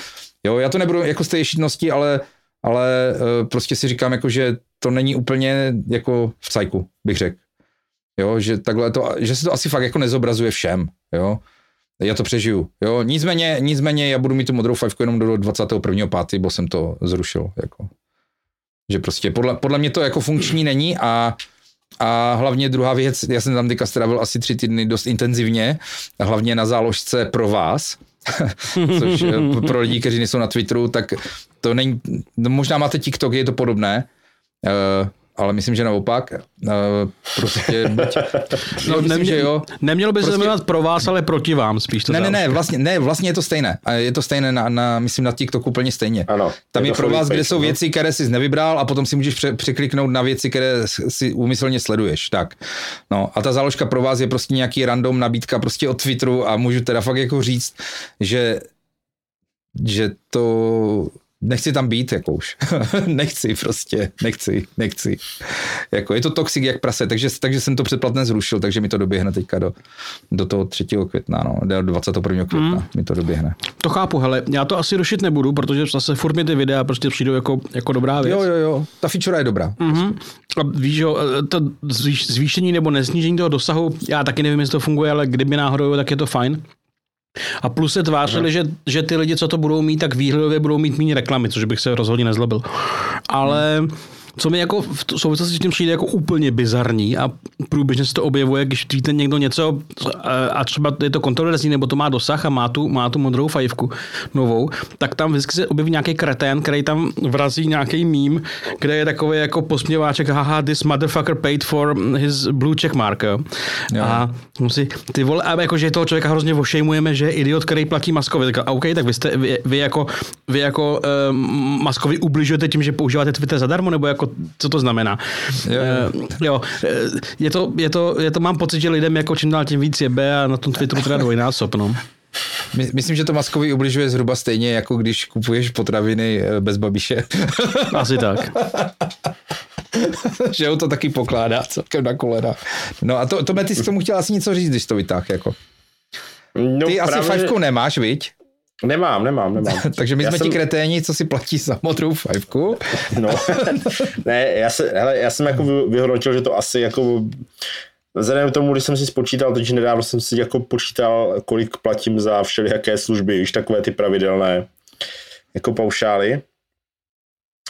Jo, já to nebudu jako z té ješitnosti, ale ale uh, prostě si říkám, jako, že to není úplně jako v cajku, bych řekl. Jo, že takhle to, že se to asi fakt jako nezobrazuje všem, jo. Já to přežiju, jo. Nicméně, nicméně já budu mít tu modrou fajfku jenom do 21.5., bo jsem to zrušil, jako. Že prostě podle, podle mě to jako funkční není a a hlavně druhá věc, já jsem tam teďka strávil asi tři týdny dost intenzivně, hlavně na záložce pro vás, což eh, pro lidi, kteří nejsou na Twitteru, tak to není, no možná máte TikTok, je to podobné, uh, ale myslím, že naopak. Uh, prostě buď, no, myslím, nemě, že jo. Nemělo by se Prostě- jmenovat pro vás, ale proti vám spíš to Ne, ne, ne, vlastně, ne, vlastně je to stejné. A Je to stejné na, na myslím, na TikToku úplně stejně. Ano, Tam je je, pro vás, you kde page, jsou no. věci, které jsi nevybral a potom si můžeš pře- překliknout na věci, které si úmyslně sleduješ. Tak. No a ta záložka pro vás je prostě nějaký random nabídka prostě od Twitteru a můžu teda fakt jako říct, že že to nechci tam být, jako už. nechci prostě, nechci, nechci. Jako je to toxic jak prase, takže, takže jsem to předplatné zrušil, takže mi to doběhne teďka do, do toho 3. května, no, do 21. května mm. mi to doběhne. To chápu, hele, já to asi rušit nebudu, protože zase furt mi ty videa prostě přijdou jako, jako dobrá věc. Jo, jo, jo, ta feature je dobrá. Mhm. A víš, jo, to zvýš, zvýšení nebo neznížení toho dosahu, já taky nevím, jestli to funguje, ale kdyby náhodou, tak je to fajn. A plus se tvářili, že, že ty lidi, co to budou mít, tak výhledově budou mít méně reklamy, což bych se rozhodně nezlobil. Ale co mi jako v souvislosti s tím přijde jako úplně bizarní a průběžně se to objevuje, když tweetne někdo něco a třeba je to kontroverzní, nebo to má dosah a má tu, má tu modrou fajfku novou, tak tam vždycky se objeví nějaký kretén, který tam vrazí nějaký mím, kde je takový jako posměváček, haha, this motherfucker paid for his blue check mark, jo. A musí, ty vole, a jako, že toho člověka hrozně ošejmujeme, že je idiot, který platí Maskovi. Tak, OK, tak vy, jste, vy, vy jako, vy jako um, Maskovi ubližujete tím, že používáte Twitter zadarmo, nebo jako, co to znamená? Jo, jo. Jo eh, je, to, je, to, je to, mám pocit, že lidem jako čím dál tím víc jebe a na tom Twitteru teda dvojnásob, no. My, myslím, že to Maskovi ubližuje zhruba stejně, jako když kupuješ potraviny eh, bez babiše. Asi tak. že ho to taky pokládá celkem na kolena. No a to, to ty jsi k tomu chtěl asi něco říct, když to vytáh, jako. No, Ty asi fajfku nemáš, viď? Nemám, nemám, nemám. Takže my Já jsme jsem- ti kreténi, co si platí za modrou fajfku. No, ne, já, se, hele, já jsem jako vy- vyhodnotil, že to asi jako Vzhledem k tomu, když jsem si spočítal, teď nedávno jsem si jako počítal, kolik platím za všelijaké služby, už takové ty pravidelné jako paušály.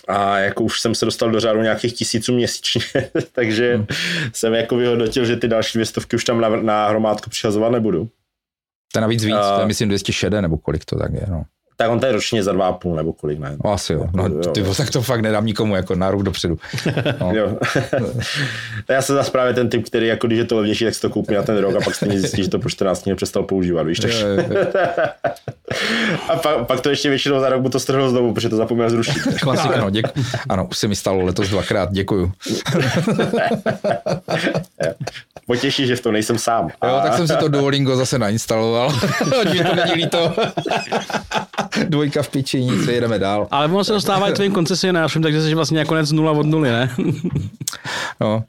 A jako už jsem se dostal do řádu nějakých tisíců měsíčně, takže hmm. jsem jako vyhodnotil, že ty další dvě stovky už tam na, na hromádku přihazovat nebudu. To je navíc víc, A- to je myslím 206 nebo kolik to tak je, no. Tak on to je ročně za dva a půl nebo kolik, ne? no asi jo. No, Jo. ty, tak to fakt nedám nikomu jako na rok dopředu. No. Jo. já jsem zase právě ten typ, který jako když je to levnější, tak si to koupí na ten rok a pak stejně zjistí, že to po 14 dní přestal používat, víš, takže... A pak, pak, to ještě většinou za rok mu to strhlo znovu, protože to zapomněl zrušit. Klasika, no, děk... Ano, už se mi stalo letos dvakrát, děkuju. Potěší, že v tom nejsem sám. Jo, tak jsem si to Duolingo zase nainstaloval. Mi to není líto. Dvojka v piči, nic, jedeme dál. Ale ono se dostává i tvým koncesionářům, takže jsi vlastně nakonec nula od nuly, ne? No.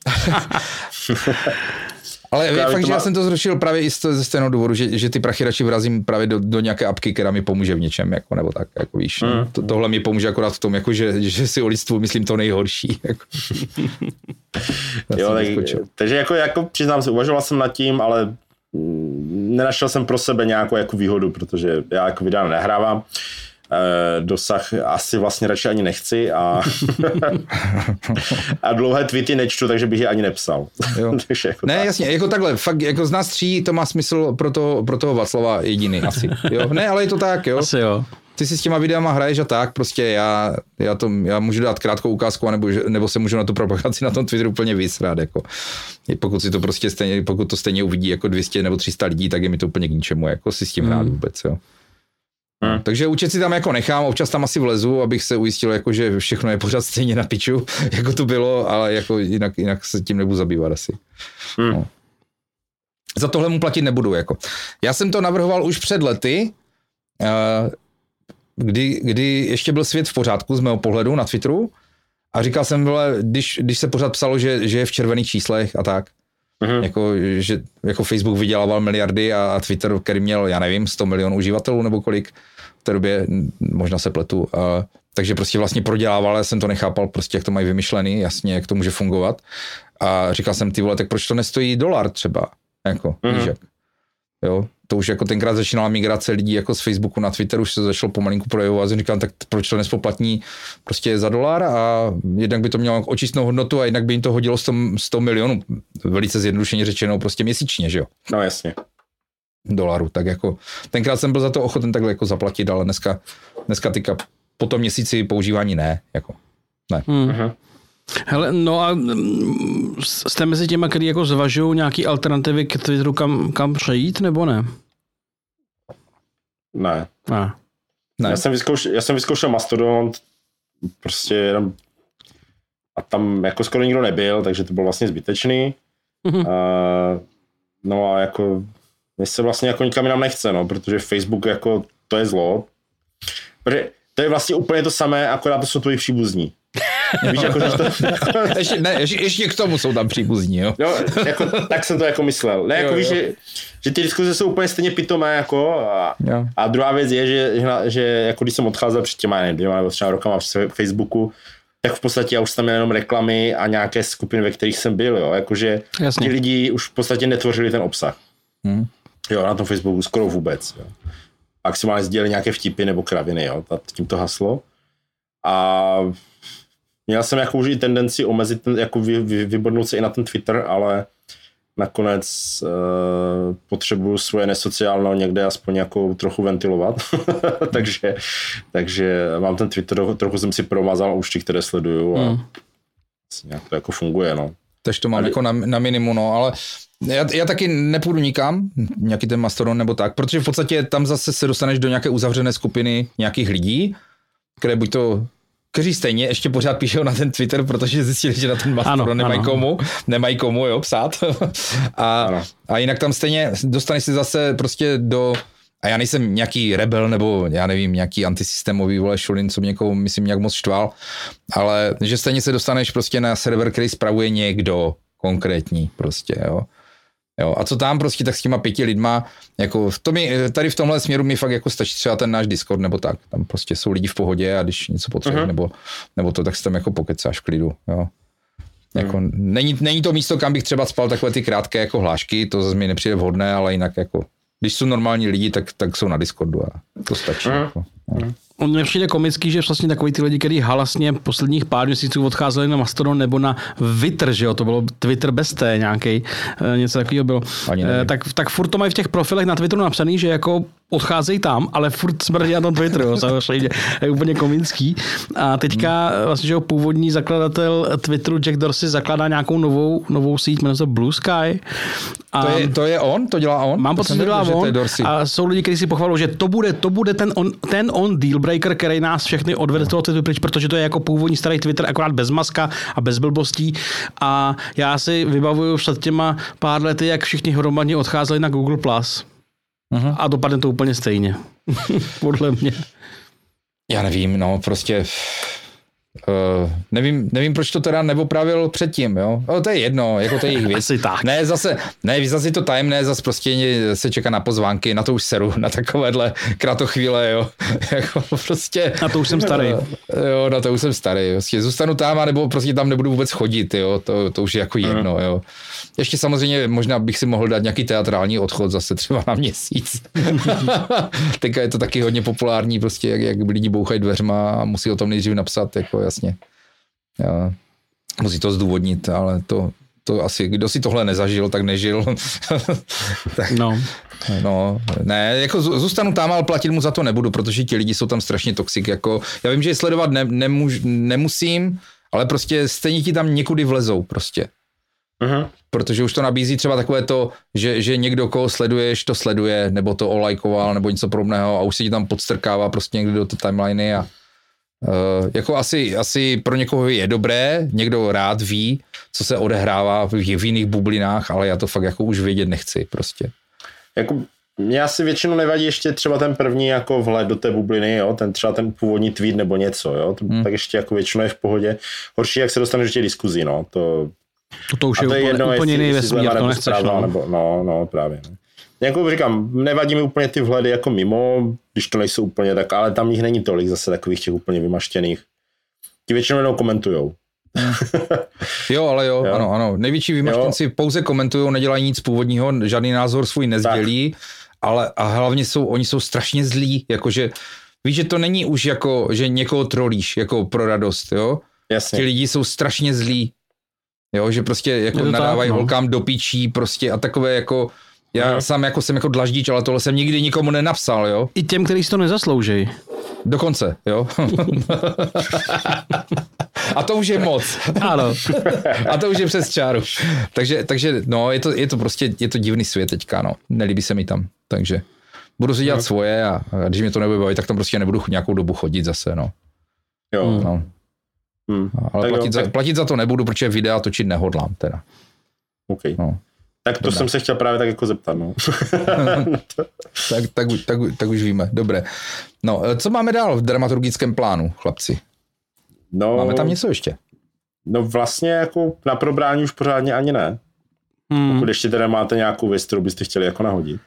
Ale Právě fakt, to že má- já jsem to zrušil právě i ze stejného důvodu, že, že ty prachy radši vrazím právě do, do nějaké apky, která mi pomůže v něčem, jako, nebo tak, jako víš. Mm. Mm. To, tohle mi pomůže akorát v tom, jako, že, že si o lidstvu myslím to nejhorší. Jako. Jo, jsem tak, takže jako, jako přiznám se, uvažoval jsem nad tím, ale nenašel jsem pro sebe nějakou jako výhodu, protože já jako videa nehrávám. Eh, dosah asi vlastně radši ani nechci a, a dlouhé tweety nečtu, takže bych je ani nepsal. Jo. takže jako Ne, tak. jasně, jako takhle, fakt, jako z nás tří to má smysl pro, to, pro toho Václava jediný asi. Jo? Ne, ale je to tak, jo. Asi jo. Ty si s těma videama hraješ a tak, prostě já, já, to, já můžu dát krátkou ukázku, nebo, nebo se můžu na tu propagaci na tom Twitteru úplně vysrát, jako. I pokud si to prostě stejně, pokud to stejně uvidí jako 200 nebo 300 lidí, tak je mi to úplně k ničemu, jako si s tím hrát vůbec, jo. Hmm. Takže účet si tam jako nechám, občas tam asi vlezu, abych se ujistil, jako, že všechno je pořád stejně na piču, jako to bylo, ale jako jinak, jinak se tím nebudu zabývat asi. Hmm. No. Za tohle mu platit nebudu. Jako. Já jsem to navrhoval už před lety, eh, kdy, kdy ještě byl svět v pořádku z mého pohledu na Twitteru a říkal jsem, vole, když, když se pořád psalo, že, že je v červených číslech a tak, Mhm. jako, že jako Facebook vydělával miliardy a, a Twitter, který měl, já nevím, 100 milionů uživatelů nebo kolik v té době, možná se pletu, a, takže prostě vlastně prodělával, já jsem to nechápal, prostě jak to mají vymyšlený, jasně, jak to může fungovat. A říkal jsem, ty vole, tak proč to nestojí dolar třeba, jako, Mhm. víš jak. Jo, to už jako tenkrát začínala migrace lidí jako z Facebooku na Twitter, už se začalo pomalinku projevovat, jsem říkal, tak proč to nespoplatní prostě za dolar a jednak by to mělo očistnou hodnotu a jednak by jim to hodilo 100, 100 milionů, velice zjednodušeně řečeno, prostě měsíčně, že jo, No jasně. dolarů, tak jako tenkrát jsem byl za to ochoten takhle jako zaplatit, ale dneska, dneska tyka po tom měsíci používání ne, jako. Hmm. Mhm. Hele, no a mm, jste mezi těma, kteří jako zvažují nějaký alternativy k Twitteru, kam, kam přejít, nebo ne? Ne. Ne. Ne. Já jsem, vyzkoušel, já jsem vyzkoušel Mastodon, prostě jenom a tam jako skoro nikdo nebyl, takže to bylo vlastně zbytečný. Mhm. Uh, no a jako mně se vlastně jako nikam jinam nechce, no, protože Facebook jako to je zlo. Protože to je vlastně úplně to samé, akorát to jsou tvoji příbuzní. Víš, jako, že to, ještě, ne, ještě, ještě k tomu jsou tam příbuzní, jo. Jo, jako, tak jsem to jako myslel. Ne, jako Jo, víš, jo. že, že ty diskuze jsou úplně stejně pitomé, jako a, Jo. a druhá věc je, že, že, že jako když jsem odcházel před těma nevím, dvěma nebo třema rokama přes Facebooku, tak v podstatě já už tam měl jenom reklamy a nějaké skupiny, ve kterých jsem byl, jo, jakože Jasně. ti lidi už v podstatě netvořili ten obsah. Hmm. Jo, na tom Facebooku skoro vůbec, jo. Maximálně sdělili nějaké vtipy nebo kraviny, jo, tím to haslo. A měl jsem jako už i tendenci omezit, ten, jako vy, vy, vybodnout se i na ten Twitter, ale nakonec uh, potřebuju svoje nesociálno někde aspoň jako trochu ventilovat. takže, takže mám ten Twitter, trochu jsem si promazal účty, které sleduju a Hmm. asi nějak to jako funguje, no. Takže to mám Ale- jako na, na minimum, no, ale já, já taky nepůjdu nikam, nějaký ten Mastodon nebo tak, protože v podstatě tam zase se dostaneš do nějaké uzavřené skupiny nějakých lidí, které buď to kteří stejně ještě pořád píšou na ten Twitter, protože zjistili, že na ten Mastodon Ano, nemají ano. komu, nemají komu, jo, psát. a, Ano. a jinak tam stejně dostaneš si zase prostě do a já nejsem nějaký rebel nebo já nevím, nějaký antisystémový vole šulin, co mě někoho, myslím, nějak moc štval, ale že stejně se dostaneš prostě na server, který spravuje někdo konkrétní prostě, jo. Jo, a co tam prostě tak s těma pěti lidma, jako v tom, tady v tomhle směru mi fakt jako stačí třeba ten náš Discord nebo tak, tam prostě jsou lidi v pohodě a když něco potřebuješ Mhm. nebo, nebo to, tak si tam jako pokecáš v klidu, jo. Jako, není, není to místo, kam bych třeba spal takové ty krátké jako hlášky, to zase mi nepřijde vhodné, ale jinak jako, když jsou normální lidi, tak, tak jsou na Discordu a to stačí. Mhm. Jako. On mně přijde komický, že vlastně takový ty lidi, kteří halasně posledních pár měsíců odcházeli na Mastodon nebo na Twitter, že jo, to bylo Twitter bez té nějaký, něco takového bylo. Eh, tak, tak furt to mají v těch profilech na Twitteru napsaný, že jako odcházejí tam, ale furt smrdí na tom Twitteru, jo, samozřejmě. Je úplně komický. A teďka Hmm. vlastně, že jo, původní zakladatel Twitteru Jack Dorsey zakládá nějakou novou, novou síť, jmenuje se Blue Sky. A To, je, to je on? To dělá on? Mám pocit, že to dělá on. A jsou lidi, kteří si pochvalují, že to bude, to bude ten on, ten on deal breaker, který nás všechny odvede z toho Twitteru pryč, protože to je jako původní starý Twitter, akorát bez maska a bez blbostí. A já si vybavuju před těma pár lety, jak všichni hromadně odcházeli na Google+. Plus. Mhm. A dopadne to úplně stejně. Podle mě. Já nevím, no prostě Uh, nevím, nevím, proč to teda neopravil předtím, jo. O, to je jedno, jako to je jejich věc. Asi tak. Ne, zase, ne, zase to tajemné, zase prostě se čeká na pozvánky, na to už seru, na takovéhle kratochvíle, jo. jako prostě. Na to už jsem starý. Jo, na to už jsem starý. Prostě zůstanu tam, nebo prostě tam nebudu vůbec chodit, jo. To, to už je jako jedno, jo. Ještě samozřejmě možná bych si mohl dát nějaký teatrální odchod zase třeba na měsíc. Teďka je to taky hodně populární, prostě jak, jak lidi bouchají dveřma a musí o tom nejdřív napsat, jako jasně. Jo. Musí to zdůvodnit, ale to, to asi, kdo si tohle nezažil, tak nežil. tak, No. No, ne, jako zů- zůstanu tam, ale platit mu za to nebudu, protože ti lidi jsou tam strašně toxik, jako, já vím, že je sledovat ne, nemůž, nemusím, ale prostě stejně ti tam někudy vlezou prostě. Mhm. Protože už to nabízí třeba takové to, že, že někdo, koho sleduješ, to sleduje, nebo to olajkoval, nebo něco podobného a už se ti tam podstrkává prostě někdy do té timeliny a uh, jako asi, asi pro někoho je dobré, někdo rád ví, co se odehrává v, v jiných bublinách, ale já to fakt jako už vědět nechci prostě. Jako, mě asi většinou nevadí ještě třeba ten první jako vhled do té bubliny, jo, ten třeba ten původní tweet nebo něco, jo, to, Hmm. tak ještě jako většinou je v pohodě. Horší, jak se dostaneš do těch diskuzí, no, to, To, to už a je, to je úplně, jedno, úplně jestli, jiný vesmír, to nebo nechceš. No. nebo, no, no, právě. No. Jako říkám, nevadí mi úplně ty vhledy jako mimo, když to nejsou úplně tak, ale tam jich není tolik zase takových těch úplně vymaštěných. Ti většinou jenom komentujou. Jo, ale jo, Jo. jo. ano, ano. Největší vymaštěnci pouze komentují, nedělají nic původního, žádný názor svůj nezdělí, ale a hlavně jsou, oni jsou strašně zlí, jakože víš, že to není už jako, že někoho trolíš, jako pro radost, jo? Jasně. Ti lidi jsou strašně zlí, jo, že prostě jako to tak, nadávají no. holkám do pičí prostě a takové jako, já Mhm. sám jako jsem jako dlaždič, ale tohle jsem nikdy nikomu nenapsal, jo? I těm, kteří si to nezaslouží. Dokonce, jo? a to už je moc. Ano. A to už je přes čáru. Takže, takže no, je to, je to prostě, je to divný svět teďka, no. Nelíbí se mi tam, takže budu si dělat svoje a, a když mě to nebude bavit, tak tam prostě nebudu nějakou dobu chodit zase, no. Jo. Hmm. no. Hmm. Ale Tak jo, platit, za, tak- platit za to nebudu, protože videa točit nehodlám teda. Okay. No. Tak to Dobrá. jsem se chtěl právě tak jako zeptat, no. Tak, tak, už- tak, tak už víme, dobré. No, e, co máme dál v dramaturgickém plánu, chlapci? no Máme tam něco ještě? No vlastně jako na probrání už pořádně ani ne. Hmm. Pokud ještě teda máte nějakou věc, kterou byste chtěli jako nahodit.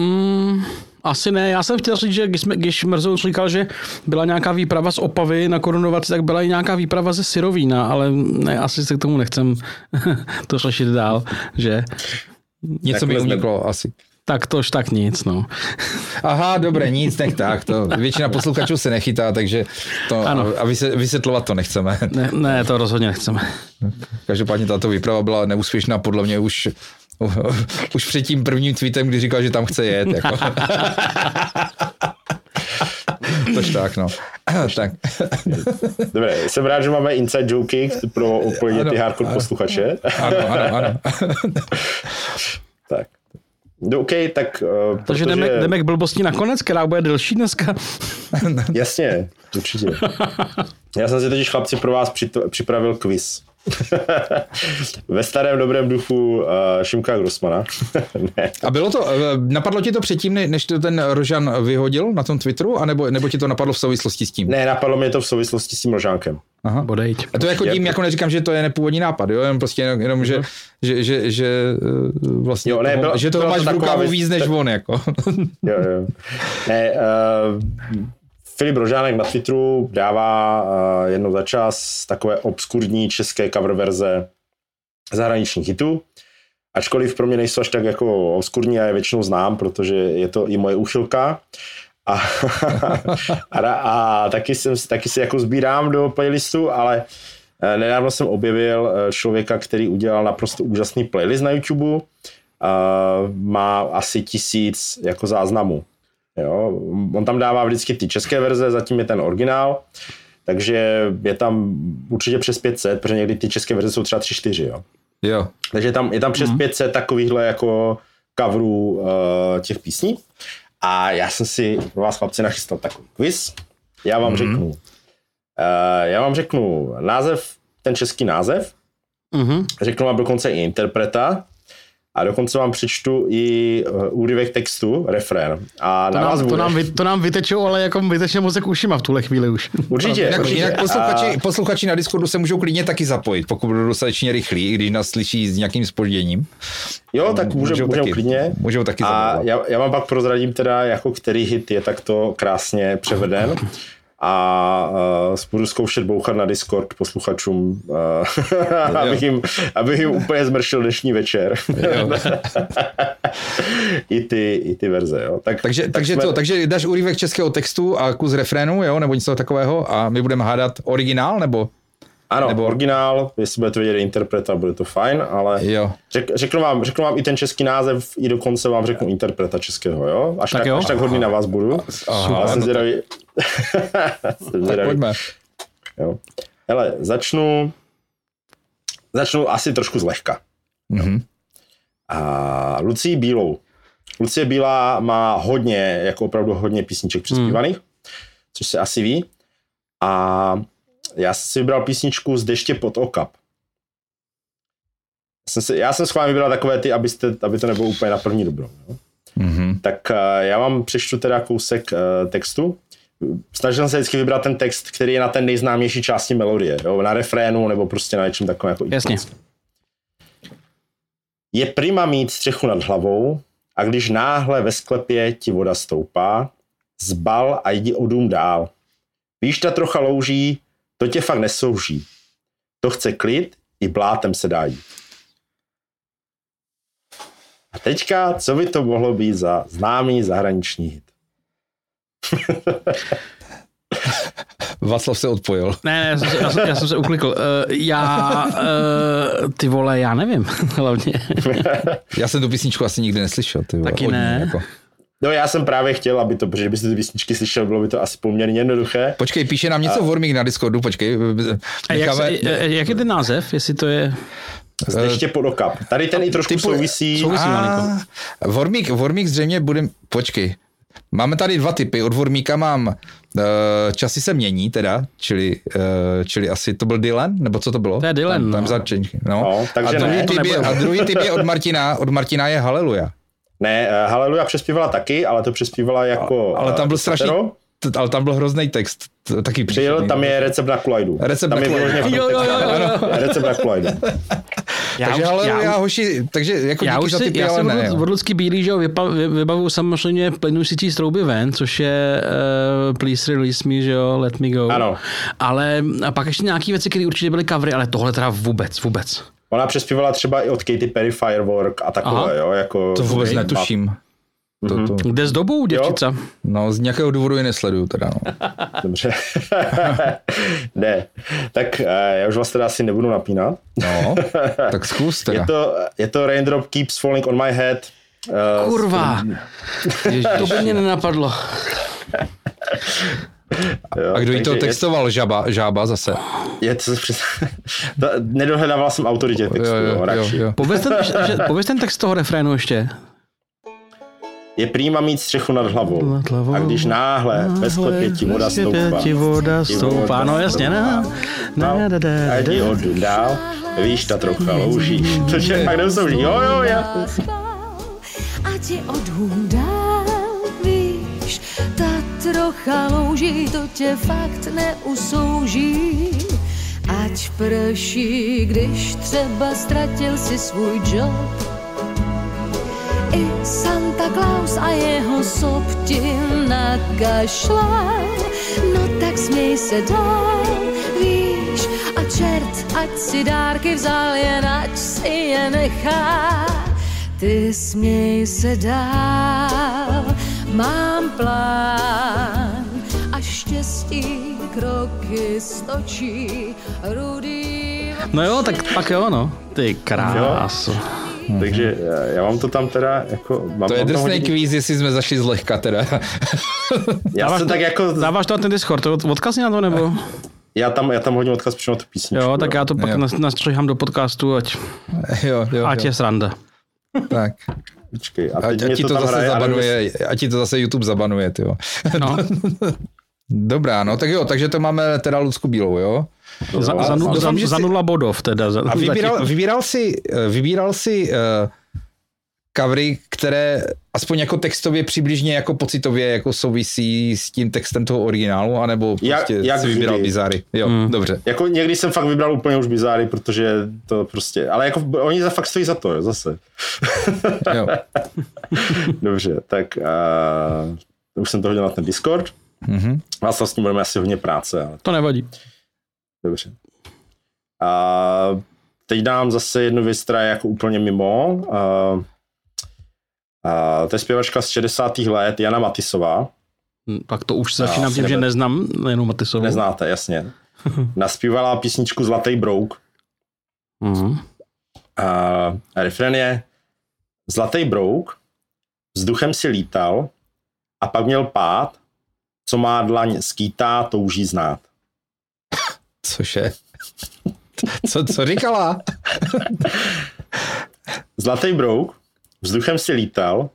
Mm, asi ne. Já jsem chtěl říct, že když, jsme, když Mrzou říkal, že byla nějaká výprava z Opavy na korunovaci, tak byla i nějaká výprava ze Syrovína, ale ne, asi se k tomu nechcem to řešit dál, že Něco mi Takhle jsme- uniklo asi. tak tož tak nic, no. Aha, dobré, nic, nech tak, to většina posluchačů se nechytá, takže to, Ano. a vysvětlovat to nechceme. Ne, ne, to rozhodně nechceme. Každopádně tato výprava byla neúspěšná podle mě už už před tím prvním tweetem, kdy říkal, že tam chce jet. Jako. Tož tak, no. tak. Dobré, jsem rád, že máme inside joky pro úplně Ano, ty hardcore ano. posluchače. Ano, ano, ano. tak. No, OK, tak... Uh, Takže jdeme, jdeme k blbosti nakonec, která bude delší dneska. Jasně, určitě. Já jsem si totiž chlapci pro vás připravil quiz. Ve starém dobrém duchu uh, Šimka Grossmana. ne. A bylo to, eh, napadlo ti to předtím, ne- než to ten Rožan vyhodil na tom Twitteru, anebo, nebo ti to napadlo v souvislosti s tím? ne, napadlo mě to v souvislosti s tím Rožánkem. Aha. Bodejť. A to jako tím, jako neříkám, že to je nepůvodní nápad, jo, jenom prostě jenom, jenom že, že, že, že, eh, vlastně, Jo, ne, bylo- že to máš v rukávu víc než tak- on, jako. Jo, jo. Ne, uh, Filip Rožánek na Twitteru dává uh, jednou za čas takové obskurní české cover verze zahraničních hitů. Ačkoliv pro mě nejsou až tak jako obskurní, já je většinou znám, protože je to i moje úchylka. A, a, a taky, jsem, taky si jako sbírám do playlistu, ale eh, nedávno jsem objevil eh, člověka, který udělal naprosto úžasný playlist na YouTube. Má asi tisíc jako záznamů. Jo? On tam dává vždycky ty české verze, zatím je ten originál, takže je tam určitě přes 500, protože někdy ty české verze jsou třeba 3-4. Jo? jo. Takže je tam, je tam přes Mhm. 500 takovýchhle jako coverů uh, těch písní. A já jsem si pro vás chlapci nachystal takový quiz. Já vám Mhm. řeknu, uh, já vám řeknu název, ten český název, Mhm. řeknu vám dokonce i interpreta A dokonce vám přečtu i uh, úryvek textu, refrén. A To na vás nám, to, nám, vy- to nám vytečou, ale jako vytečně mozek ušima v tuhle chvíli už. Určitě, Jinak, určitě. jinak posluchači, A- posluchači na Discordu se můžou klidně taky zapojit, pokud budou dostatečně rychlí, i když nás slyší s nějakým spožděním. Jo, tak můžeme Můžou můžem taky- klidně. můžou taky A zavolat. já, já vám pak prozradím teda, jako který hit je takto krásně převeden. A uh, budu zkoušet bouchat na Discord posluchačům, uh, abych, jim, abych jim úplně zmršil dnešní večer. I, ty, I ty verze, jo. Tak, Takže, tak takže, jsme- to, takže dáš úryvek českého textu a kus refrénu, jo, nebo něco takového a my budeme hádat originál, nebo? Ano, nebo- originál, jestli budete vědět interpreta, bude to fajn, ale Jo. řek, řeknu, vám, řeknu vám i ten český název, i dokonce vám řeknu interpreta českého, jo? Až Tak tak, jo. až tak hodný na vás budu. Aha, Já jsem no zvědavý. jsem Tak zvědavý. pojďme. Jo. Hele, začnu, začnu asi trošku zlehka. Mhm. A Lucí Bílou. Lucie Bílá má hodně, jako opravdu hodně písniček přespívaných, což se asi ví. A já jsem si vybral písničku z Deště pod okap. Jsem si, já jsem schválně vybral takové ty, abyste, aby to nebylo úplně na první dobrou. Jo. Mhm. Tak eh, já vám přečtu teda kousek eh, textu. Snažil jsem se vždycky vybrat ten text, který je na ten nejznámější části melodie, jo, na refrénu nebo prostě na něčem takovém jako Jasně. Je prima mít střechu nad hlavou a když náhle ve sklepě ti voda stoupá, zbal a jdi o dům dál. Víš, ta trocha louží, to tě fakt nesouží. To chce klid, i blátem se dá jít. A teďka, co by to mohlo být za známý zahraniční hit? Václav se odpojil. Ne, ne, já jsem se, já jsem, já jsem se uklikl. Uh, já, uh, ty vole, já nevím, hlavně. Já jsem tu písničku asi nikdy neslyšel. Ty vole, Taky od ní, ne. Jako. No já jsem právě chtěl, aby to, protože kdybyste ty písničky slyšel, bylo by to asi poměrně jednoduché. Počkej, píše nám něco Vormík na Discordu, počkej. A jak, se, eh, jak je ten název, jestli to je... Z deště pod okap. Tady ten i trošku typu- souvisí. souvisí. a, Vormík, Vormík zřejmě bude, počkej, máme tady dva typy, od Vormíka mám časy se mění teda, čili, čili asi to byl Dylan, nebo co to bylo? To je Dylan, Tam, tam no. no. No, takže a, druhý ne. To typ je, a druhý typ je od Martina, od Martina je Haleluja. Ne, uh, Haleluja přespívala taky, ale to přespívala jako Ale tam byl eh, strašný, ale tam byl hrozný text, taky Přijel, příšerný. tam je recept na kulajdu. Recept tam na tom Jo, jo, jo, jo. Recept na kulajdu. Já takže už- Haleluja, já už- hoši, takže jako Já už za si, typy, já si ale ne. od, Lucky Bílý, že jo, vypa- vy- vybavuju samozřejmě plynusící z trouby ven, což je uh, Please Release Me, že jo, Let Me Go. Ano. Ale a pak ještě nějaké věci, které určitě byly covery, ale tohle teda vůbec, vůbec. Ona přespívala třeba i od Katy Perry Firework a takové, Aha. jo, jako... To vůbec Okay. netuším. To, to, Kde s dobou, děvčica? no, z nějakého důvodu je nesleduju teda, no. Dobře. ne. Tak eh, já už vás teda asi nebudu napínat. No, tak zkus teda. Je to, je to Raindrop Keeps Falling on My Head. eh, Kurva, Ježiš. to by mě nenapadlo. Jo, A kdo jí to takže je- textoval? Žaba, žába zase. Je to přes... to, nedohledával jsem autoritě textu, Jo, jo, jo, jo. Pověz ten, že, pověz ten text toho refrénu ještě. Je prýma mít střechu nad hlavou. Nad hlavou. A když náhle ve sklepě ti voda stoupá. Voda stoupá, no jasně, ne? No, Ne, ne, ne, a jdi odjud dál, víš, ta trocha louží. Což je fakt neusouží. Jo, jo, já. A ti ta trocha louží, to tě fakt neusouží. Ať prší, když třeba ztratil si svůj job. I Santa Claus a jeho sob ti. No tak směj se dál, víš, a čert, ať si dárky vzal, jen ať si je nechá. Ty směj se dál, mám plán štěstí kroky stočí rudý. No jo, tak pak jo, no. Ty krásu. Takže já vám to tam teda jako... Mám, To je drsný hodně- kvíz, jestli jsme zašli zlehka teda. Já Dáváš jsem to- tak jako... Dáváš to na ten Discord, od- odkaz na to, nebo? Já tam, já tam hodně odkaz přímo na tu písničku. Jo, tak já to pak Jo. nas- nastřihám do podcastu, ať, jo, jo, ať jo. je sranda. Tak. Počkej, a A, teď a mě ti to, tam zase hraje, zabanuje, a ti to zase YouTube zabanuje, ty jo. No. Dobrá, no tak jo, takže to máme teda Lucku Bílou, jo. Za, za, nu- doufám, za, že za nula bodov teda. Za, A vybíral, vybíral si, eh, vybíral si uh, covery, které aspoň jako textově přibližně jako pocitově jako souvisí s tím textem toho originálu, anebo Jak- prostě jak si vybíral vždy. bizáry. Jo, hmm. dobře. Jako někdy jsem fakt vybral úplně už bizáry, protože to prostě, ale jako oni za fakt stojí za to, jo, zase. Jo. Dobře, tak uh, už jsem to hodil na ten Discord. Mhm. Vlastně s tím budeme asi hodně práce, ale To nevadí. dobře. A teď dám zase jednu věc, která je jako úplně mimo. Uh, uh, to je zpěvačka z 60. let, Jana Matisová. Hm, Pak to už začínám tím, že nebude. neznám jenom Matisovou. Neznáte, jasně. Naspívala písničku Zlatý brouk. Mhm. A refren je Zlatý brouk, vzduchem si lítal a pak měl pád, co má dlaň skýtá, touží znát. Cože? Co, co říkala? Zlatý brouk, vzduchem si lítal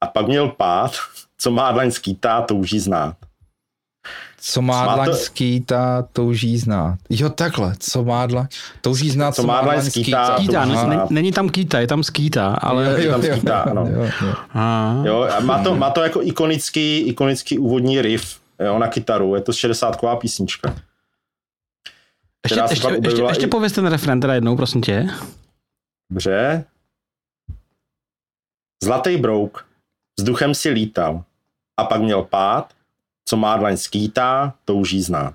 a pak měl pád, co má dlaň skýtá, touží znát. Co má Má to- dlaň skýtá, touží znát. Jo, takhle. Co má dlaň, touží znát, Co má dlaň skýtá, Skýtá, touží ne, ne, znát. není tam kýta, je tam skýta, ale... je tam skýtá, ano. Jo, jo. Aha. Jo, a má to, má to jako ikonický, ikonický úvodní riff jo, na kytaru, je to 60 písnička. Ještě, ještě, ještě, ještě pověz ten refren teda jednou, prosím tě. Dobře. Zlatý brouk, vzduchem si lítal a pak měl pád, co má dlaň skýtá, touží znát.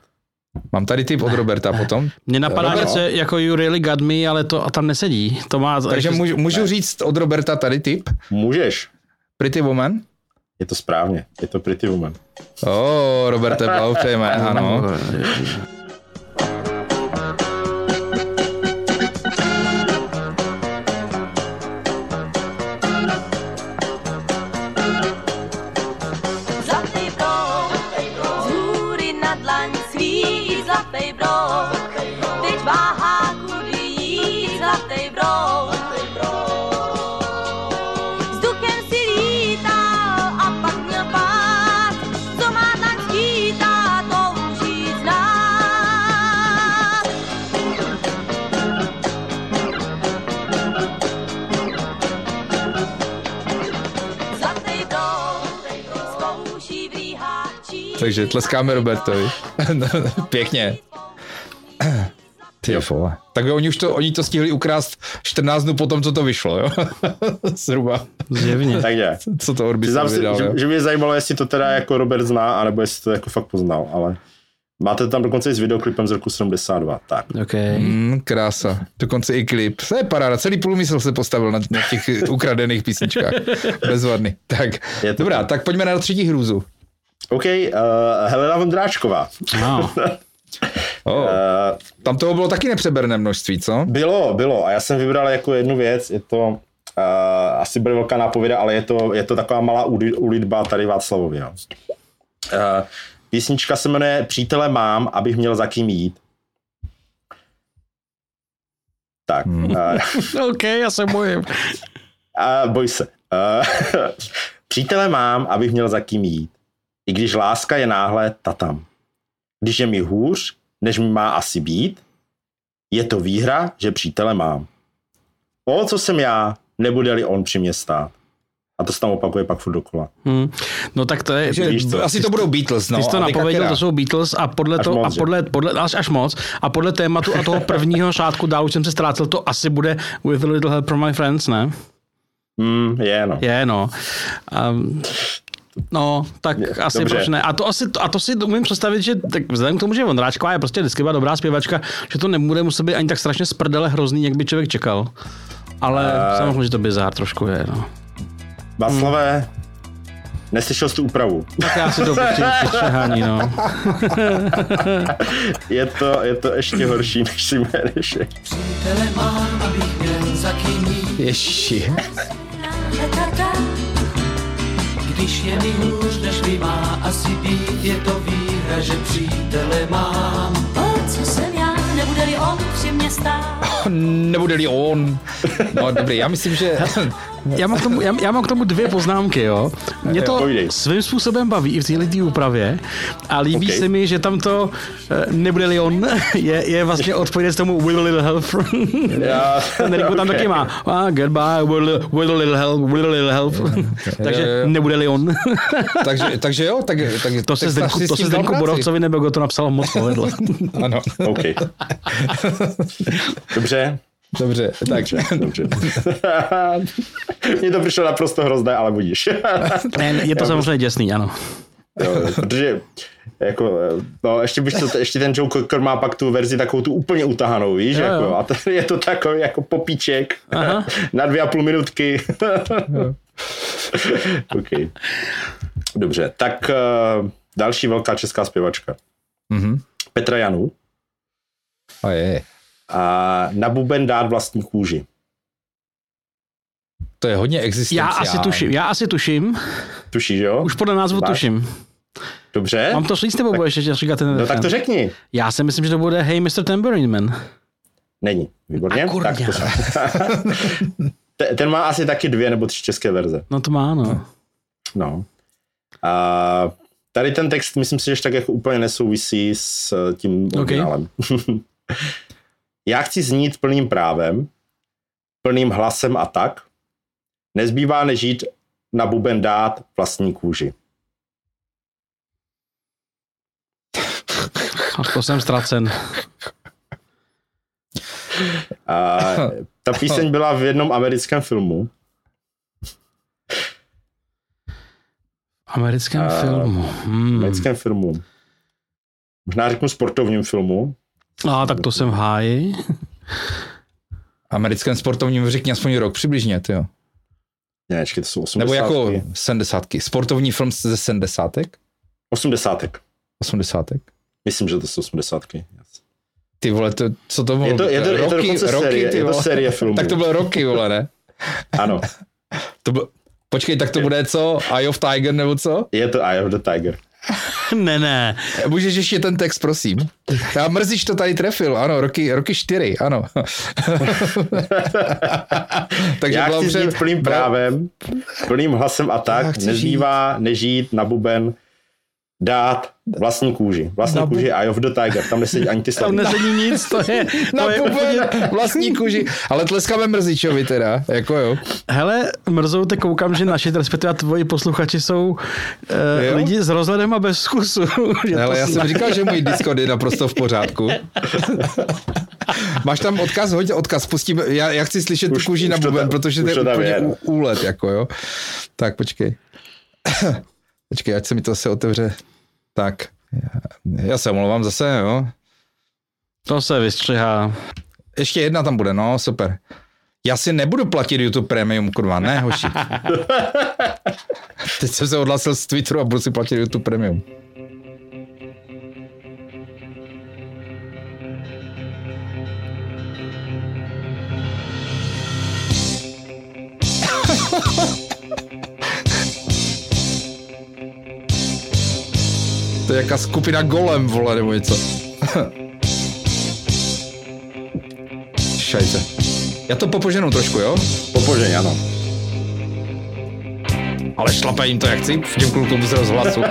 Mám tady tip od Roberta potom. Mně napadá Robert? něco jako You Really Got Me, ale to a tam nesedí. To má... Takže ještě- můžu, můžu říct od Roberta tady tip. Můžeš, Pretty Woman. je to správně, je to Pretty Woman. O, oh, Roberte, blahopřejeme, ano. Takže tleskáme Robertovi. Pěkně. Ty vole. Tak oni už to, oni to stihli ukrást 14 dnů potom, co to vyšlo, jo? Zhruba. Zjevně. Takže, Co to Orbis přiznám si, vydal, jo? že, že mě zajímalo, jestli to teda jako Robert zná, anebo jestli to jako fakt poznal, ale máte tam dokonce i s videoklipem z roku 72. Tak. OK. Mm, krása. Dokonce i klip. To je paráda. Celý průmysl se postavil na, na těch ukradených písničkách. Bezvadný. Tak, Je to dobrá, tak. tak pojďme na třetí hrůzu. OK, uh, Helena Vondráčková. No. Oh, Uh, tam toho bylo taky nepřeberné množství, co? Bylo, bylo. A já jsem vybral jako jednu věc, je to, uh, asi bude velká nápověda, ale je to, je to taková malá uli- ulitba tady Václavově. No. Uh, písnička se jmenuje Přítele mám, abych měl za kým jít. Tak. Uh, OK, já se bojím. a boj se. Uh, Přítele mám, abych měl za kým jít. I když láska je náhle, ta tam. Když je mi hůř, než mi má asi být, je to výhra, že přítele mám. O, co jsem já, nebude-li on při mě stát. A to se tam opakuje pak furt dokola. Hmm. No tak to je... Že, Víš co? asi to budou Beatles, no. Ty jsi to napověděl, to jsou Beatles a podle Až to, moc, a podle, podle až, až moc, a podle tématu a toho prvního šátku dál už jsem se ztrácel, to asi bude With a Little Help from My Friends, ne? Hmm, je, no. Je, no. Um, no, tak Je, asi dobře. proč ne. A to, asi, a to si umím představit, že tak vzhledem k tomu, že Vondráčková je prostě vždycky byla dobrá zpěvačka, že to nebude muset být ani tak strašně sprdele hrozný, jak by člověk čekal. Ale Eh. samozřejmě, že to bizár trošku je, no. Václavé, neslyšel jsi tu úpravu. Tak já si to pustím přihání, no. Je to, je to ještě horší, než si jmenuješ. Přítele mám, abych měl za kým jít. Když je mi hůř, než mi má asi být, je to výhra, že přítele mám. O, co jsem já, nebude-li on při mě stát. Nebude-li on. No dobrý, já myslím, že já, mám k tomu, já, já mám k tomu dvě poznámky, jo. Mě to svým způsobem baví i v téhle tý úpravě a líbí Ok. se mi, že tam to eh, nebude Leon, je, je vlastně odpovědět tomu with a little help. Já, Enrico tam taky má. Ah, goodbye, with a, with a little help, with a little help. Takže Jo, jo. nebude Leon. takže, takže jo, tak, tak To se Zdenku, to se Zdenku. Borovcovi nebo to napsal moc povedlo. Ano, OK. Dobře. Dobře, tak. Dobře. Mně to přišlo naprosto hrozné, ale budíš. Ne, je to samozřejmě děsný, ano. Jo, protože jako, no, ještě, bych to, ještě ten Joe Cocker má pak tu verzi takovou tu úplně utahanou, víš, Jo, jako, jo. a to je to takový jako popíček Aha. na dvě a půl minutky. OK. Dobře, tak uh, další velká česká zpěvačka. Mhm. Petra Janu A je, na buben dát vlastní kůži. to je hodně Já existenciální. asi tuším, já asi tuším, Tušíš, jo? už podle názvu Máš? tuším. Dobře? Mám to říct, nebo budeš ještě říkat ten No tak refrén? to řekni. Já si myslím, že to bude Hey Mr. Tambourine Man. Není. Výborně. Tak to Te- Ten má asi taky dvě nebo tři české verze. No to má, no. No. A tady ten text, myslím si, že tak jako úplně nesouvisí s eh, tím originálem. Já chci znít plným právem, plným hlasem a tak. Nezbývá nežít na buben dát vlastní kůži. A to jsem ztracen. A ta píseň byla v jednom americkém filmu. Americkém A- filmu. Hmm. Americkém filmu. Možná řeknu sportovním filmu. A tak to jsem v háji. Americkém sportovním řekni aspoň rok přibližně, ty jo. Ne, to jsou 80. Nebo jako sedmdesátky. Sportovní film ze sedmdesátek? 80. Osmdesátek? Myslím, že to jsou 80. Ty vole, to, co to bylo? Je to, je to, je to dokonce série, ty je to vole. série filmů. Tak to bylo roky, vole, ne? Ano, To byl... Počkej, tak to bude co? Eye of Tiger nebo co? je to Eye of the Tiger. ne, ne. Můžeš ještě ten text, prosím. Já mrzíš to tady trefil, ano, roky, roky čtyři, ano. Takže Já chci znít plným právem, plným hlasem a tak, nezbývá nežít na buben, dát vlastní kůži. Vlastní Na bu- kůži Eye of the Tiger, tam nesedí ani ty Tam slavy. nezení nic, to je... Na To je buben, úplně... vlastní kůži. Ale tleskáme Mrzičovi teda, jako jo. Hele, mrzou, te koukám, že naši, respektive tvoji posluchači jsou uh, Jo? lidi s rozhledem a bez zkusu. Ale já jsem říkal, že můj Discord je naprosto v pořádku. Máš tam odkaz, hoď odkaz, pustím, já, já chci slyšet Už- tu kůži už na buben, tam- protože to je to tam úplně je, úlet, jako jo. Tak, počkej. Počkej, ať se mi to se otevře. Tak, já, já se omlouvám zase, jo. To se vystřihá. Ještě jedna tam bude, no, super. Já si nebudu platit YouTube Premium, kurva, ne, hoši. Teď jsem se odhlasil z Twitteru a budu si platit YouTube Premium. To je jaká skupina Golem, vole, nebo něco. Šajce. Já to popoženu trošku, jo? Popožeň, ano. Ale šlape jim to jak chci, těm klukům z rozhlasu.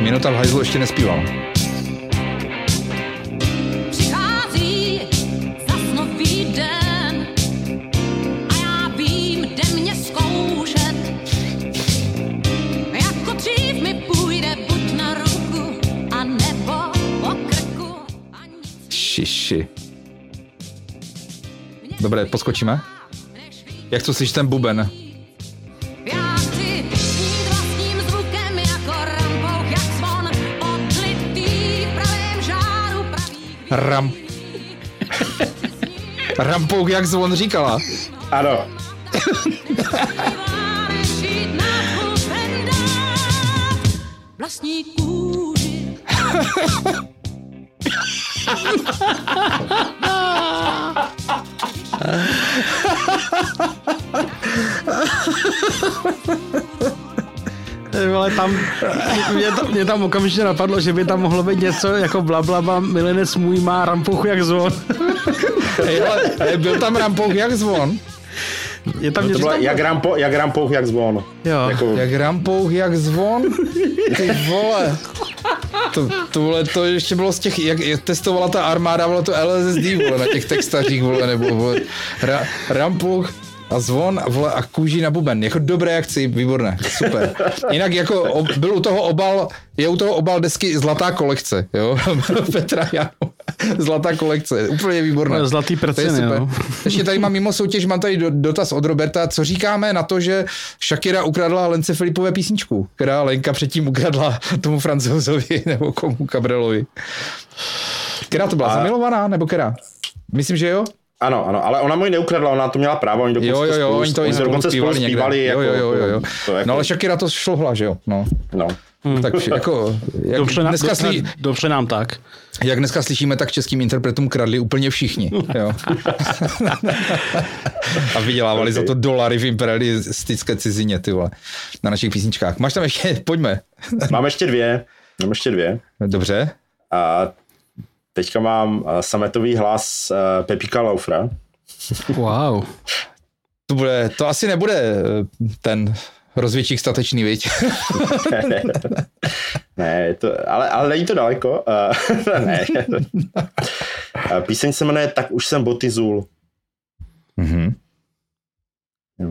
Minuta v hajzlu ještě nespíval. Rambouk, jak zvon odlitý v pravém žáru pravých Ram. Rampouk, jak zvon říkala. Ano, buben vlastní kůži. Vole, tam, mě, to, mě tam okamžitě napadlo, že by tam mohlo být něco jako blablaba, milenec můj má rampouchu jak zvon. Hej, hele, byl tam rampouch jak zvon. Je tam To něco bylo tam, jak rampou, jak rampouch, jak zvon. jo. Jako, Jak rampouch jak zvon. Ty vole. To, to, vole, to ještě bylo z těch, jak, testovala ta armáda, bylo to LSD, vole, na těch textařích, vole, nebo vole, ra, rampouch a zvon a, vole, a kůží na buben. Jako dobré akci, výborné, super. Jinak jako o, byl u toho obal, je u toho obal desky Zlatá kolekce, jo, Petra Janu. Zlatá kolekce, úplně výborné. Zlatý To je jo. Ještě tady mám mimo soutěž, mám tady do- dotaz od Roberta. Co říkáme na to, že Shakira ukradla Lence Filipové písničku, která Lenka předtím ukradla tomu francouzovi nebo komu Cabrelovi. Která to byla? A- Zamilovaná nebo která? Myslím, že jo? Ano, ano, ale ona mu ji neukradla, ona to měla právo, oni dokonce Jo, jo, jo, spolu, oni to i oni spolu dokonce zpívali spolu zpívali, Jo, jako, jo, jo, jo. To jako, No ale Shakira to šlohla, že jo? No. no. Tak vše- jako, jak Dobře, nám, dneska, dobře, dobře nám tak. jak dneska slyšíme, tak českým interpretům kradli úplně všichni. Jo. A vydělávali za to dolary v imperialistické cizině, ty vole, na našich písničkách. Máš tam ještě, pojďme. Mám ještě dvě, mám ještě dvě. Dobře. A teďka mám eh, sametový hlas eh, Pepíka Laufra. Wow. To, bude, to asi nebude eh, ten rozvědčík statečný, viď? ne, je to, ale, ale není to daleko. Ne. Píseň se jmenuje Tak už jsem Botizul. Mhm. Jo.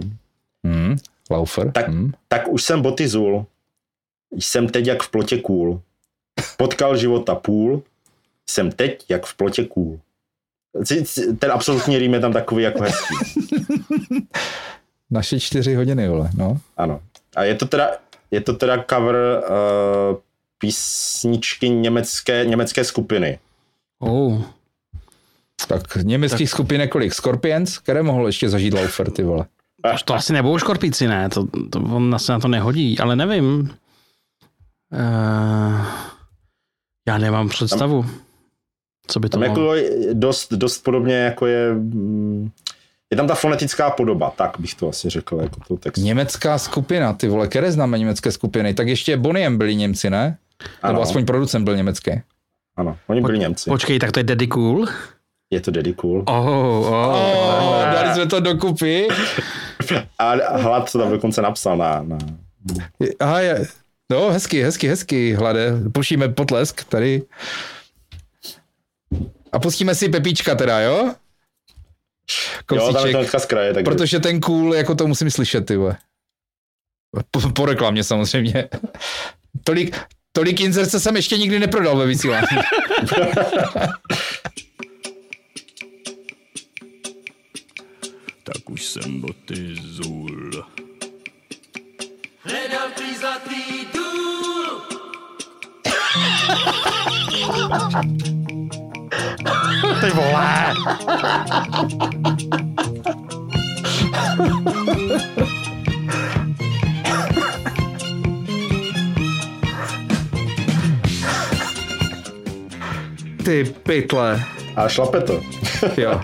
Mhm. Laufer. Tak- Mhm. Tak už jsem Botizul. Jsem teď jak v plotě kůl. Potkal života půl. Jsem teď jak v plotě kůl. Ten absolutní rým je tam takový jako hezký. Naše čtyři hodiny, vole, no. Ano. A je to teda, je to teda cover uh, písničky německé, německé skupiny. Oh. Tak německých tak. skupin kolik? Scorpions? Které mohl ještě zažít Laufer, ty vole? Už to asi nebudou škorpíci, ne? To, to on se na to nehodí, ale nevím. Uh, já nemám představu. Co by to Tam bylo? jako je dost, dost podobně jako je... mm, Je tam ta fonetická podoba, tak bych to asi řekl, jako to text. Německá skupina, ty vole, které známe německé skupiny? Tak ještě Boniem byli Němci, ne? Ano. Nebo aspoň producent byl německý. Ano, oni byli Němci. Počkej, tak to je Daddy Cool? Je to Daddy Cool. Oh, oh. Oh, dali jsme to dokupy. A Hlad to tam dokonce napsal na... na... Aha, je. No, hezky, hezky, hezky, hlade. Pušíme potlesk tady. A pustíme si Pepíčka teda, jo? Jo, tam je Kousíček, to hnedka z kraje, takže... protože ten cool, jako to musím slyšet, ty vole. Po, po reklamě samozřejmě. Tolik, tolik inzerce jsem ještě nikdy neprodal ve vysílání. Tak už jsem boty zul. Hledal tvý zlatý důl. Ty vole! Ty pytle. A šlape to. Jo.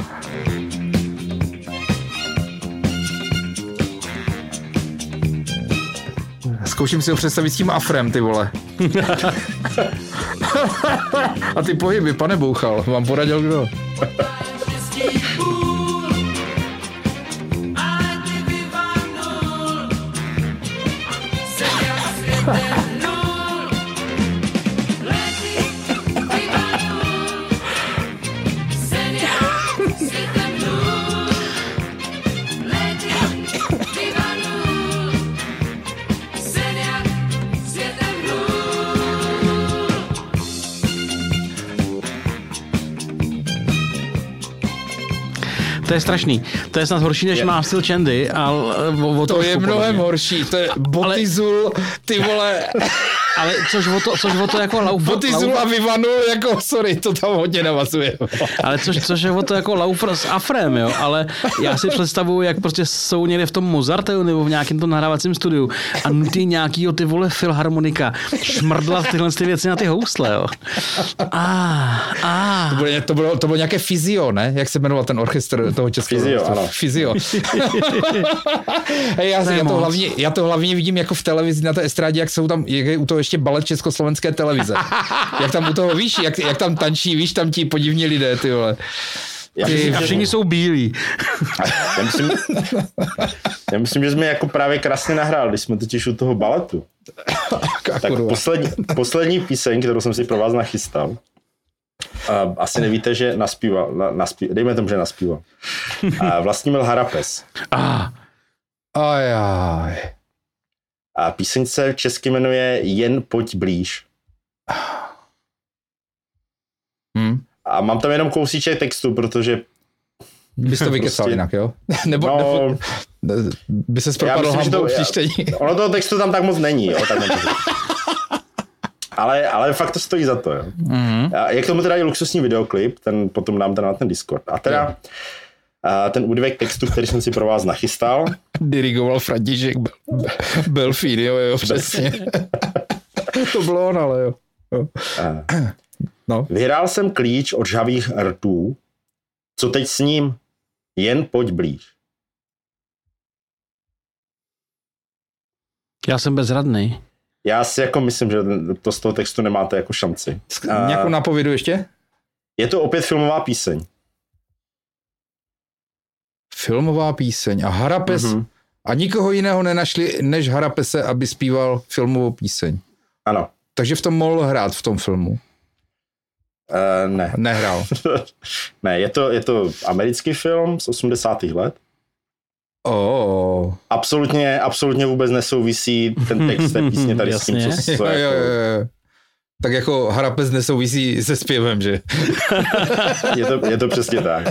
Zkouším si ho představit s tím afrem, ty vole. A ty pohyby, pane Bouchal, vám poradil kdo? To je strašný. To je snad horší, než má styl Chandy, ale o, o To je mnohem horší, to je Botizul, ty vole. Ale což o to, což o to jako lauf, Boty lauf, Zula vyvanu, jako sorry, to tam hodně navazuje. ale což, což je o to jako Laufer s Afrem, jo, ale já si představuju, jak prostě jsou někde v tom Mozarteu nebo v nějakém tom nahrávacím studiu a nutí nějakýho ty vole filharmonika šmrdlat tyhle ty věci na ty housle, jo. A, a. To bylo, to, bylo, to bylo nějaké Fizio, ne? Jak se jmenoval ten orchestr toho českého? Fizio, orchestru? ano. Fizio. Hej, já, já, to hlavně, já to hlavně vidím jako v televizi na té estrádě, jak jsou tam, jak je u toho ještě balet československé televize. jak tam u toho, víš, jak, jak tam tančí, víš, tam ti podivní lidé, ty vole. Já Ty- myslím, všichni jsou bílí. já, myslím, já myslím, že jsme jako právě krásně nahrál, když jsme totiž u toho baletu. Tak poslední, poslední píseň, kterou jsem si pro vás nachystal, a asi nevíte, že naspíval, na, naspí, dejme tomu, že naspíval. A Vlastimil Harapes. A, Ajaj. A píseň se česky jmenuje Jen pojď blíž. Hm? A mám tam jenom kousíček textu, protože Bys to vykecal Prostě- jinak, jo? Nebo, no, nebo by se propadl hambou to, při čtení. ono toho textu tam tak moc není, jo, tak ale, ale fakt to stojí za to, jo. Mhm. A je k tomu teda i luxusní videoklip, ten potom dám teda na ten Discord. A teda a ten údivek textu, který jsem si pro vás nachystal, Dirigoval František Bel- Belfín, jo, jo, přesně. to bylo on, ale jo. jo. a, No. vyhrál jsem klíč od žhavých rtů, co teď s ním? Jen pojď blíž. já jsem bezradný. Já si jako myslím, že to z toho textu nemáte jako šanci. Nějakou napovědu ještě? Je to opět filmová píseň. Filmová píseň. A Harapes, mm-hmm. Mhm. a nikoho jiného nenašli než Harapese, aby zpíval filmovou píseň. Ano. Takže v tom mohl hrát v tom filmu. Uh, ne. Nehrál. ne, je to, je to americký film z 80. let. Oh. Absolutně, absolutně vůbec nesouvisí ten text té písně tady s tím, co, co Jo, jo, jako, jo, jo. Tak jako Harapes nesouvisí se zpěvem, že? je, to, je to přesně tak.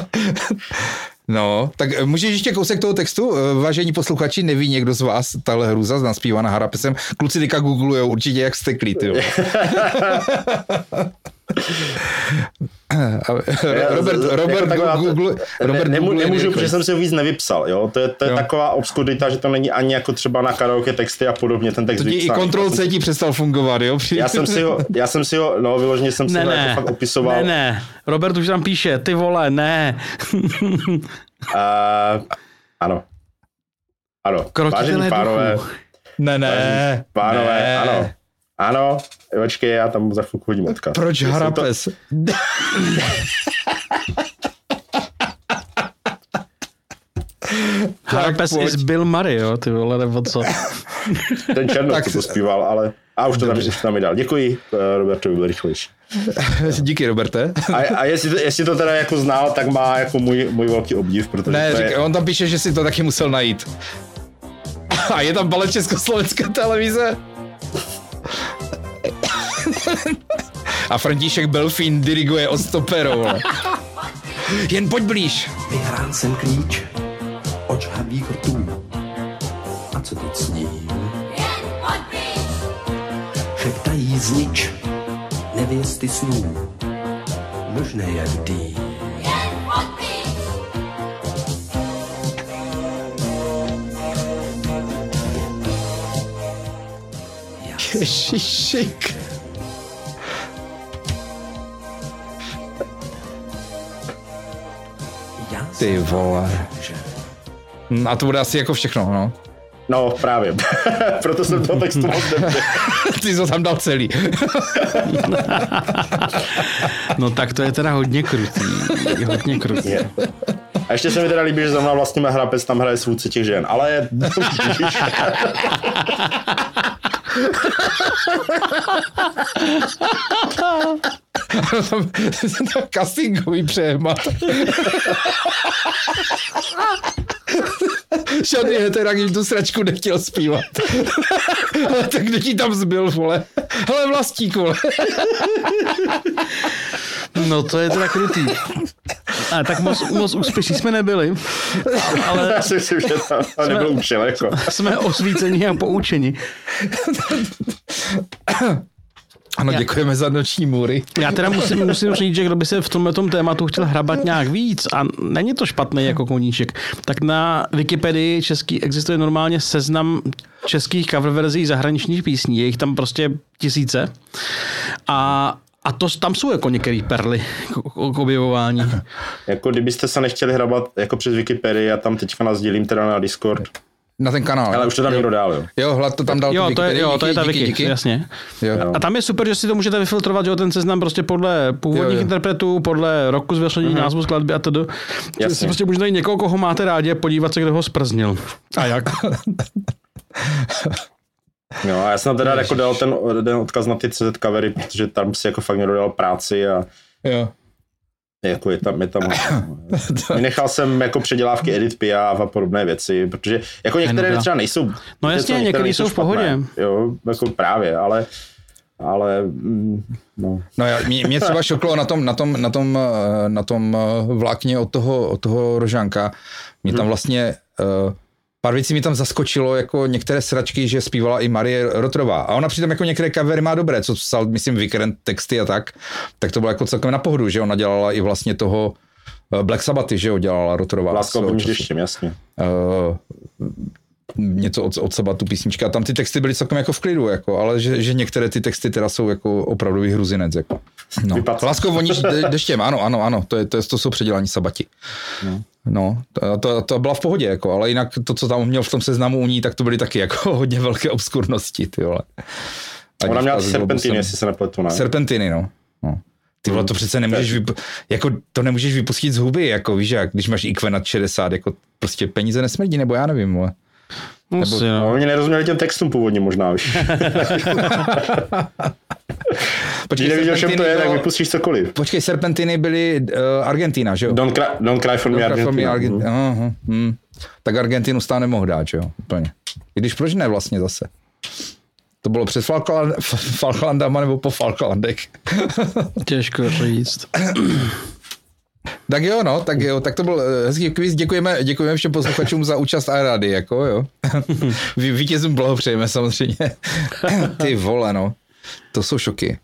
No, tak eh, můžeš ještě kousek toho textu? Eh, Vážení posluchači, neví někdo z vás tahle hruza naspívaná Harapesem? Kluci teďka googlujou určitě jak steklí, ty. A, Robert, Jako Robert, taková- Google, Robert ne, nemů, googluje nemůžu, protože jsem si ho víc nevypsal. Jo? To je, to je Jo. taková obskurita, že to není ani jako třeba na karaoke texty a podobně ten text To ti i Já jsem C ti přestal fungovat, jo? Při- Já jsem si ho, já jsem si ho, no vyloženě jsem si Ne, ho ne, jako fakt opisoval. ne, ne. Robert už tam píše, ty vole, ne. Uh, ano. Ano. Krotitelé Vážení pánové. Ne, ne. pánové, ne. ano. Ano, počkej, já tam za chvilku hodím odkaz. Proč Jestli to- Harapes? Harapes pojď. is Bill Murray, jo, ty vole, nebo co. Ten Černoch, Tak- to zpíval, ale... A už to tam, Dobře. už to tam mi dal. Děkuji, eh, Robertovi, byl rychlejší. Díky, Roberte. A, a jestli, to, jestli to teda jako znal, tak má jako můj, můj velký obdiv, protože Ne, to je, řík, on tam píše, že si to taky musel najít. A je tam balet Československé televize? A František Belfín diriguje od stopero, vole. Jen pojď blíž. Vyhrál jsem klíč od žhavých rtů. A co teď s ním? Šeptají znič nevěsty snů. Možné jak dý. Ježišik. Ty vole. že A to bude asi jako všechno, no. No, právě. Proto jsem toho textu moc. Ty jsi to tam dal celý. No tak to je teda hodně krutý. Hodně krutý. Je. A ještě se mi teda líbí, že zrovna vlastně Hrapec tam hraje svůdce těch žen, ale Castingový přemat. Žádný heterák jim tu sračku nechtěl zpívat. Ale tak kdo ti tam zbyl, vole? Hele, vlastík, vole. No to je teda krutý. A tak moc, moc úspěšní jsme nebyli, ale Já si myslím, že to, to nebyl účel. Jako. jsme osvícení a poučeni. Ano, děkujeme za noční můry. Já teda musím, musím říct, že kdo by se v tomhle tom tématu chtěl hrabat nějak víc a není to špatný jako koníček, tak na Wikipedii český existuje normálně seznam českých cover verzí zahraničních písní. Je jich tam prostě tisíce. A a to, tam jsou jako některé perly k, objevování. jako kdybyste se nechtěli hrabat jako přes Wikipedii, já tam teďka nazdílím teda na Discord. Na ten kanál. Ale už to tam někdo dál, jo. Jo, hlad to tam dal. Jo, to je, jo, to je ta díky, Wiki, díky. jasně. Jo. A tam je super, že si to můžete vyfiltrovat, že jo, ten seznam prostě podle původních Jo, jo. interpretů, podle roku zveřejnění, názvu skladby a tedy. Jasně. Si prostě můžete najít někoho, koho máte rádi a podívat se, kdo ho sprznil. A jak? Jo, a já jsem tam teda jako dal ten, ten odkaz na ty CZ covery, protože tam si jako fakt někdo dal práci a Jo. jako je tam, je tam Vynechal jsem jako předělávky Edit Piaf a podobné věci, protože jako některé dobrá. třeba nejsou No jasně, co, některé nejsou jsou v pohodě. špatné, Jo, jako právě, ale ale mm, no. No já, mě, mě třeba šoklo na tom, na tom, na tom, eh, na tom eh, vlákně od toho, od toho Rožánka. Mě tam vlastně uh, pár věcí mi tam zaskočilo, jako některé sračky, že zpívala i Marie Rotrová. A ona přitom jako některé covery má dobré, co psal, myslím, Vikrent texty a tak, tak to bylo jako celkem na pohodu, že ona dělala i vlastně toho eh, Black Sabbathy, že jo, dělala Rotrová. Času. deštěm, jasně. uh, něco od, od seba tu písnička. Tam ty texty byly celkem jako v klidu, jako, ale že, že některé ty texty teda jsou jako opravdový hruzinec. Jako. No. Vypadl. Láskou voníš de, deštěm, ano, ano, ano, to, je, to, je, to jsou předělání sabati. No. No, to, to, to, byla v pohodě, jako, ale jinak to, co tam měl v tom seznamu u ní, tak to byly taky jako hodně velké obskurnosti, ty vole. Ať Ona měla serpentiny, jestli se nepletu, ne? Serpentiny, no. no. Ty vole, to přece nemůžeš, vyp- jako to nemůžeš vypustit z huby, jako víš jak, když máš IQ nad 60, jako prostě peníze nesmrdí, nebo já nevím, vole. Musí, No, no. oni nerozuměli těm textům původně možná, víš. Když nevíš, o čem to je, tak vypustíš cokoliv. Počkej, Serpentiny byly uh, Argentina, že jo? Don't cry, don't cry for me, Don't cry for me, Argentina. Argent- Mhm. Aha, hm. Tak Argentinu stát nemohl dát, že jo? Úplně. I když proč ne vlastně zase? To bylo před Falkland, Falklandama nebo po Falklandech. Těžko říct. tak jo, no, tak jo, tak to byl eh, hezký kvíz. Děkujeme, děkujeme všem posluchačům za účast a rady, jako jo. Vítězům blahopřejeme samozřejmě. Ty vole, no. To jsou šoky.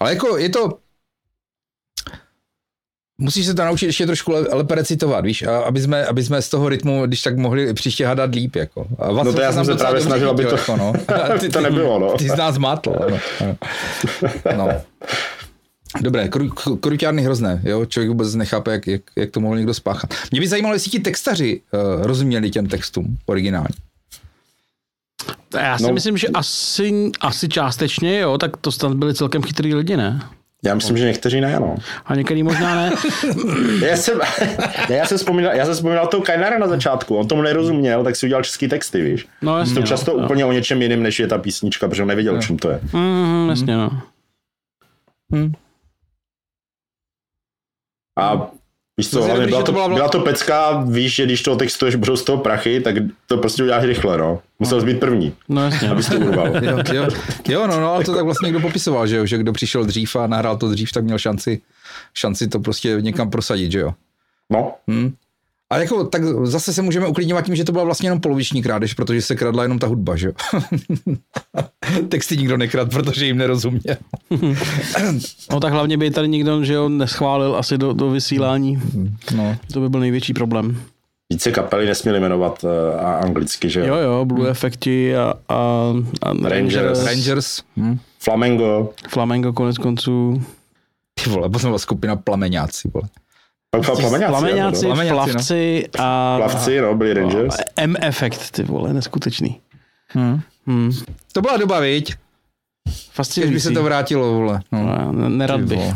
Ale jako je to, Musíš se to naučit ještě trošku lépe recitovat, víš, a aby jsme, aby jsme z toho rytmu, když tak mohli příště hadat líp, jako. A No to já jsem se právě snažil, aby to- jako, no. aby to nebylo, no. Ty z nás mátl, ano. ano. No. Dobré, kru- kruťárny hrozné, jo, člověk vůbec nechápe, jak, jak, jak to mohl někdo spáchat. Mě by zajímalo, jestli ti textaři uh, rozuměli těm textům originálně. Já si No. myslím, že asi, asi částečně, jo, tak to snad byli celkem chytrý lidi, ne? Já myslím, že někteří ne, no. A některý možná ne. Já jsem, ne, já jsem vzpomínal, já jsem vzpomínal toho Kajnara na začátku, on tomu nerozuměl, tak si udělal český texty, víš. No jasně, Jsou no. často úplně o něčem jiném, než je ta písnička, protože on nevěděl, o čem to je. Mm, jasně, no. A víš co, hlavně byla to, byla byla to pecka, víš, že když to textuješ, budou z toho prachy, tak to prostě uděláš rychle, no. Musel být první, No jasně. abys to urval. Jo, jo, jo no, no, ale to tak vlastně někdo popisoval, že jo, že kdo přišel dřív a nahrál to dřív, tak měl šanci, šanci to prostě někam prosadit, že jo. No, Hm. A jako, tak zase se můžeme uklidňovat tím, že to byla vlastně jenom poloviční krádež, protože se kradla jenom ta hudba, že jo. Texty nikdo nekrad, protože jim nerozuměl. No tak hlavně by tady nikdo, že jo, neschválil asi do, do vysílání. No. To by byl největší problém. více kapely nesměli jmenovat uh, a anglicky, že jo. Jo, jo, Blue Effecti a, a, a Rangers. Rangers. Hm. Flamengo, Flamengo konec konců. Ty vole, potom byla skupina Plameňáci, vole. Plameňáci, Plameňáci, jo, no. Plameňáci, no. plavci a Plavci, no, byli Rangers. M Effect, ty vole, neskutečný. Hm. Hmm. To byla doba, viď? Když by Fascinující. se to vrátilo, vole. No. No, ne- Nerad bych. vole.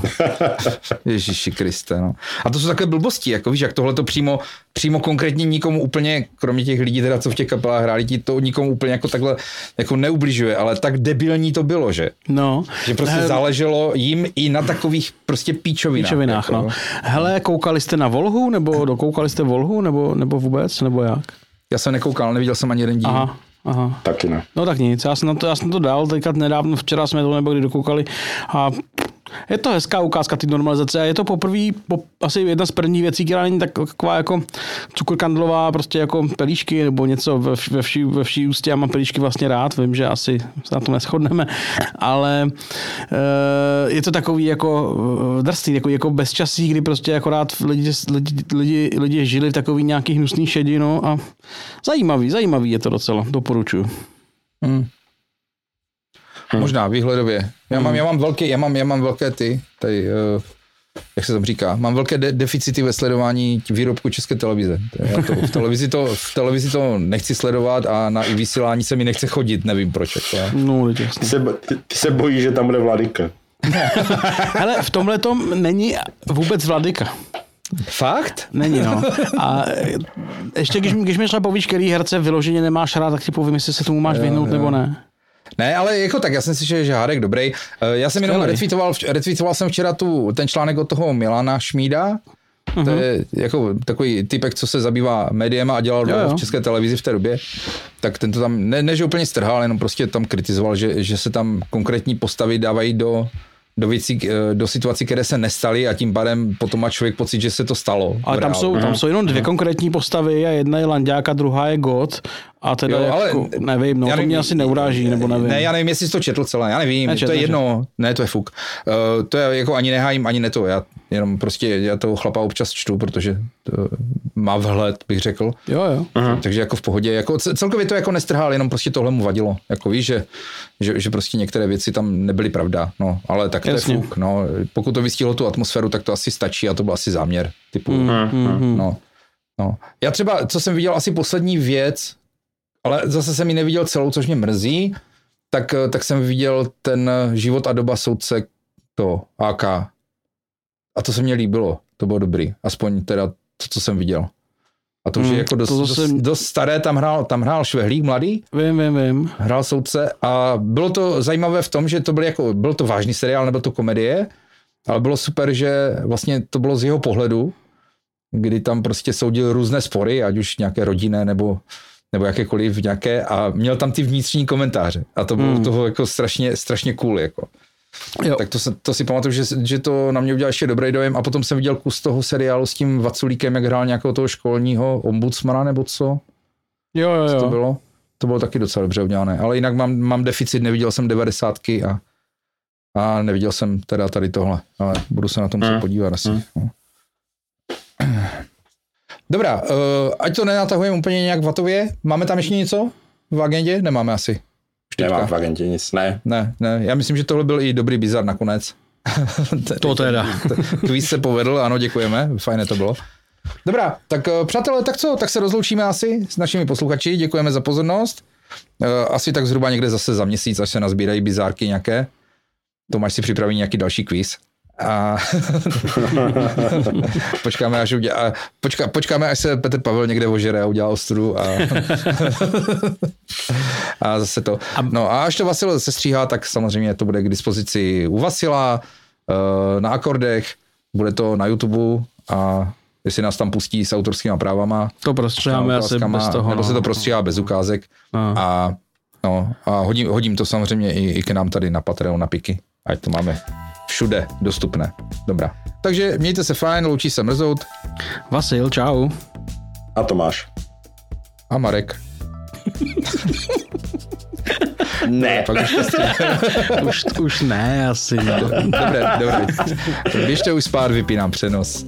Ježiši Kriste, no. A to jsou takové blbosti, jako víš, jak tohle to přímo, přímo konkrétně nikomu úplně, kromě těch lidí teda, co v těch kapelách hráli, ti to nikomu úplně jako takhle jako neubližuje, ale tak debilní to bylo, že? No. Že prostě He- záleželo jim i na takových prostě píčovinách. Píčovinách, jako, no. Hele, koukali jste na Volhu, nebo dokoukali jste Volhu, nebo, nebo vůbec, nebo jak? Já jsem nekoukal, neviděl jsem ani jeden díl. Aha, aha. Taky ne. No tak nic, já jsem, na to, já jsem to dal, teďka nedávno, včera jsme to nebo kdy dokoukali a Je to hezká ukázka ty normalizace a je to poprvé, po, asi jedna z prvních věcí, která není tak- taková jako cukrkandlová, prostě jako pelíšky nebo něco ve, ve, vší, ve vší ústě. Já mám pelíšky vlastně rád, vím, že asi se na tom neschodneme, ale e, je to takový jako eh, drsný, jako, jako bezčasí, kdy prostě akorát lidi, lidi, lidi, lidi žili v takový nějaký hnusný šedino a zajímavý, zajímavý je to docela, doporučuju. Hmm. Možná výhledově. Já mám, já mám velké, já mám, já mám velké ty, tady, uh, jak se tam říká, mám velké de- deficity ve sledování výrobku České televize. To je- Já to, v, televizi to, v televizi to nechci sledovat a na vysílání se mi nechce chodit, nevím proč. Jako. No, lidi, Ty se, ty, ty se bojíš, že tam bude Vladyka. Hele, v tomhle tom není vůbec vladyka. Fakt? Není, no. A ještě když, když mi třeba povíš, který herce vyloženě nemáš rád, tak ti povím, jestli se tomu máš vyhnout nebo ne. Ne, ale jako tak, já jsem si že, že Hádek dobrý. Eh, Já jsem jenom retweetoval, retweetoval jsem včera tu, ten článek od toho Milana Šmída, Mhm. To je jako takový typek, co se zabývá médiem a dělal Jo, jo. v české televizi v té době. Tak ten to tam, ne, ne že úplně strhal, jenom prostě tam kritizoval, že, že se tam konkrétní postavy dávají do, do věcí, eh, do situací, které se nestaly a tím pádem potom má člověk pocit, že se to stalo. Ale tam jsou, tam jsou jenom dvě konkrétní postavy a jedna je Landák a druhá je God. A teda Jo, ale jako, nevím, no, já to mě asi neuráží, nebo nevím. Ne, já nevím, jestli jsi to četl celé, já nevím, Nečetl, to je jedno, ne, to je fuk. Uh, to je jako ani nehájím, ani ne to, já jenom prostě, já toho chlapa občas čtu, protože to má vhled, bych řekl. Jo, jo. Takže jako v pohodě, jako ce- celkově to jako nestrhal, jenom prostě tohle mu vadilo. Jako víš, že, že, že prostě některé věci tam nebyly pravda, no, ale tak to Jasně. je fuk, no. Pokud to vystihlo tu atmosféru, tak to asi stačí a to byl asi záměr, typu, Mhm. no. No. Já třeba, co jsem viděl, asi poslední věc, ale zase jsem ji neviděl celou, což mě mrzí, tak, tak jsem viděl ten život a doba soudce to AK. A to se mně líbilo, to bylo dobrý, aspoň teda to, co jsem viděl. A to už je Hmm, jako dost, to dost, zase- dost staré, tam hrál, tam hrál Švehlík mladý, Vím, vím, vím. hrál soudce a bylo to zajímavé v tom, že to byl jako, byl to vážný seriál, nebyl to komedie, ale bylo super, že vlastně to bylo z jeho pohledu, kdy tam prostě soudil různé spory, ať už nějaké rodinné nebo, nebo jakékoliv nějaké a měl tam ty vnitřní komentáře a to bylo Hmm. toho jako strašně, strašně cool jako. Jo. Tak to, to si pamatuju, že, že to na mě udělalo ještě dobrý dojem a potom jsem viděl kus toho seriálu s tím Vaculíkem, jak hrál nějakého toho školního ombudsmana nebo co, Jo, jo, co to jo. bylo. To bylo taky docela dobře udělané, ale jinak mám, mám deficit, neviděl jsem devadesátky a, a neviděl jsem teda tady tohle, ale budu se na tom muset Hmm. podívat asi. No. Dobrá, uh, ať to nenatahujeme úplně nějak vatově, máme tam ještě něco v agendě? Nemáme asi. Teďka. Nemám v agentě nic, ne. Ne, ne, já myslím, že tohle byl i dobrý bizar nakonec. To teda. Kvíz se povedl, ano, děkujeme, fajné to bylo. Dobrá, tak eh, přátelé, tak co, tak se rozloučíme asi s našimi posluchači, děkujeme za pozornost. Eh, Asi tak zhruba někde zase za měsíc, až se nazbírají bizárky nějaké. Tomáš si připraví nějaký další kvíz. A počkáme, až udělá, počká, počkáme, až se Petr Pavel někde ožere a udělá ostudu a, a zase to. No a až to Vasil sestříhá, tak samozřejmě to bude k dispozici u Vasila, eh, na akordech, bude to na YouTube a jestli nás tam pustí s autorskými právama, To prostřeháme asi bez toho. nebo se to no. prostříhá bez ukázek No. a, no, a hodím, hodím to samozřejmě i, i k nám tady na Patreon, na Piky, ať to máme všude dostupné. Dobrá. Takže mějte se fajn, loučí se Mrzout Vasil, čau. A Tomáš. a Marek. Ne. Pak už Už, už ne, asi. No. Dobré, dobré. Běžte už spát, vypínám přenos.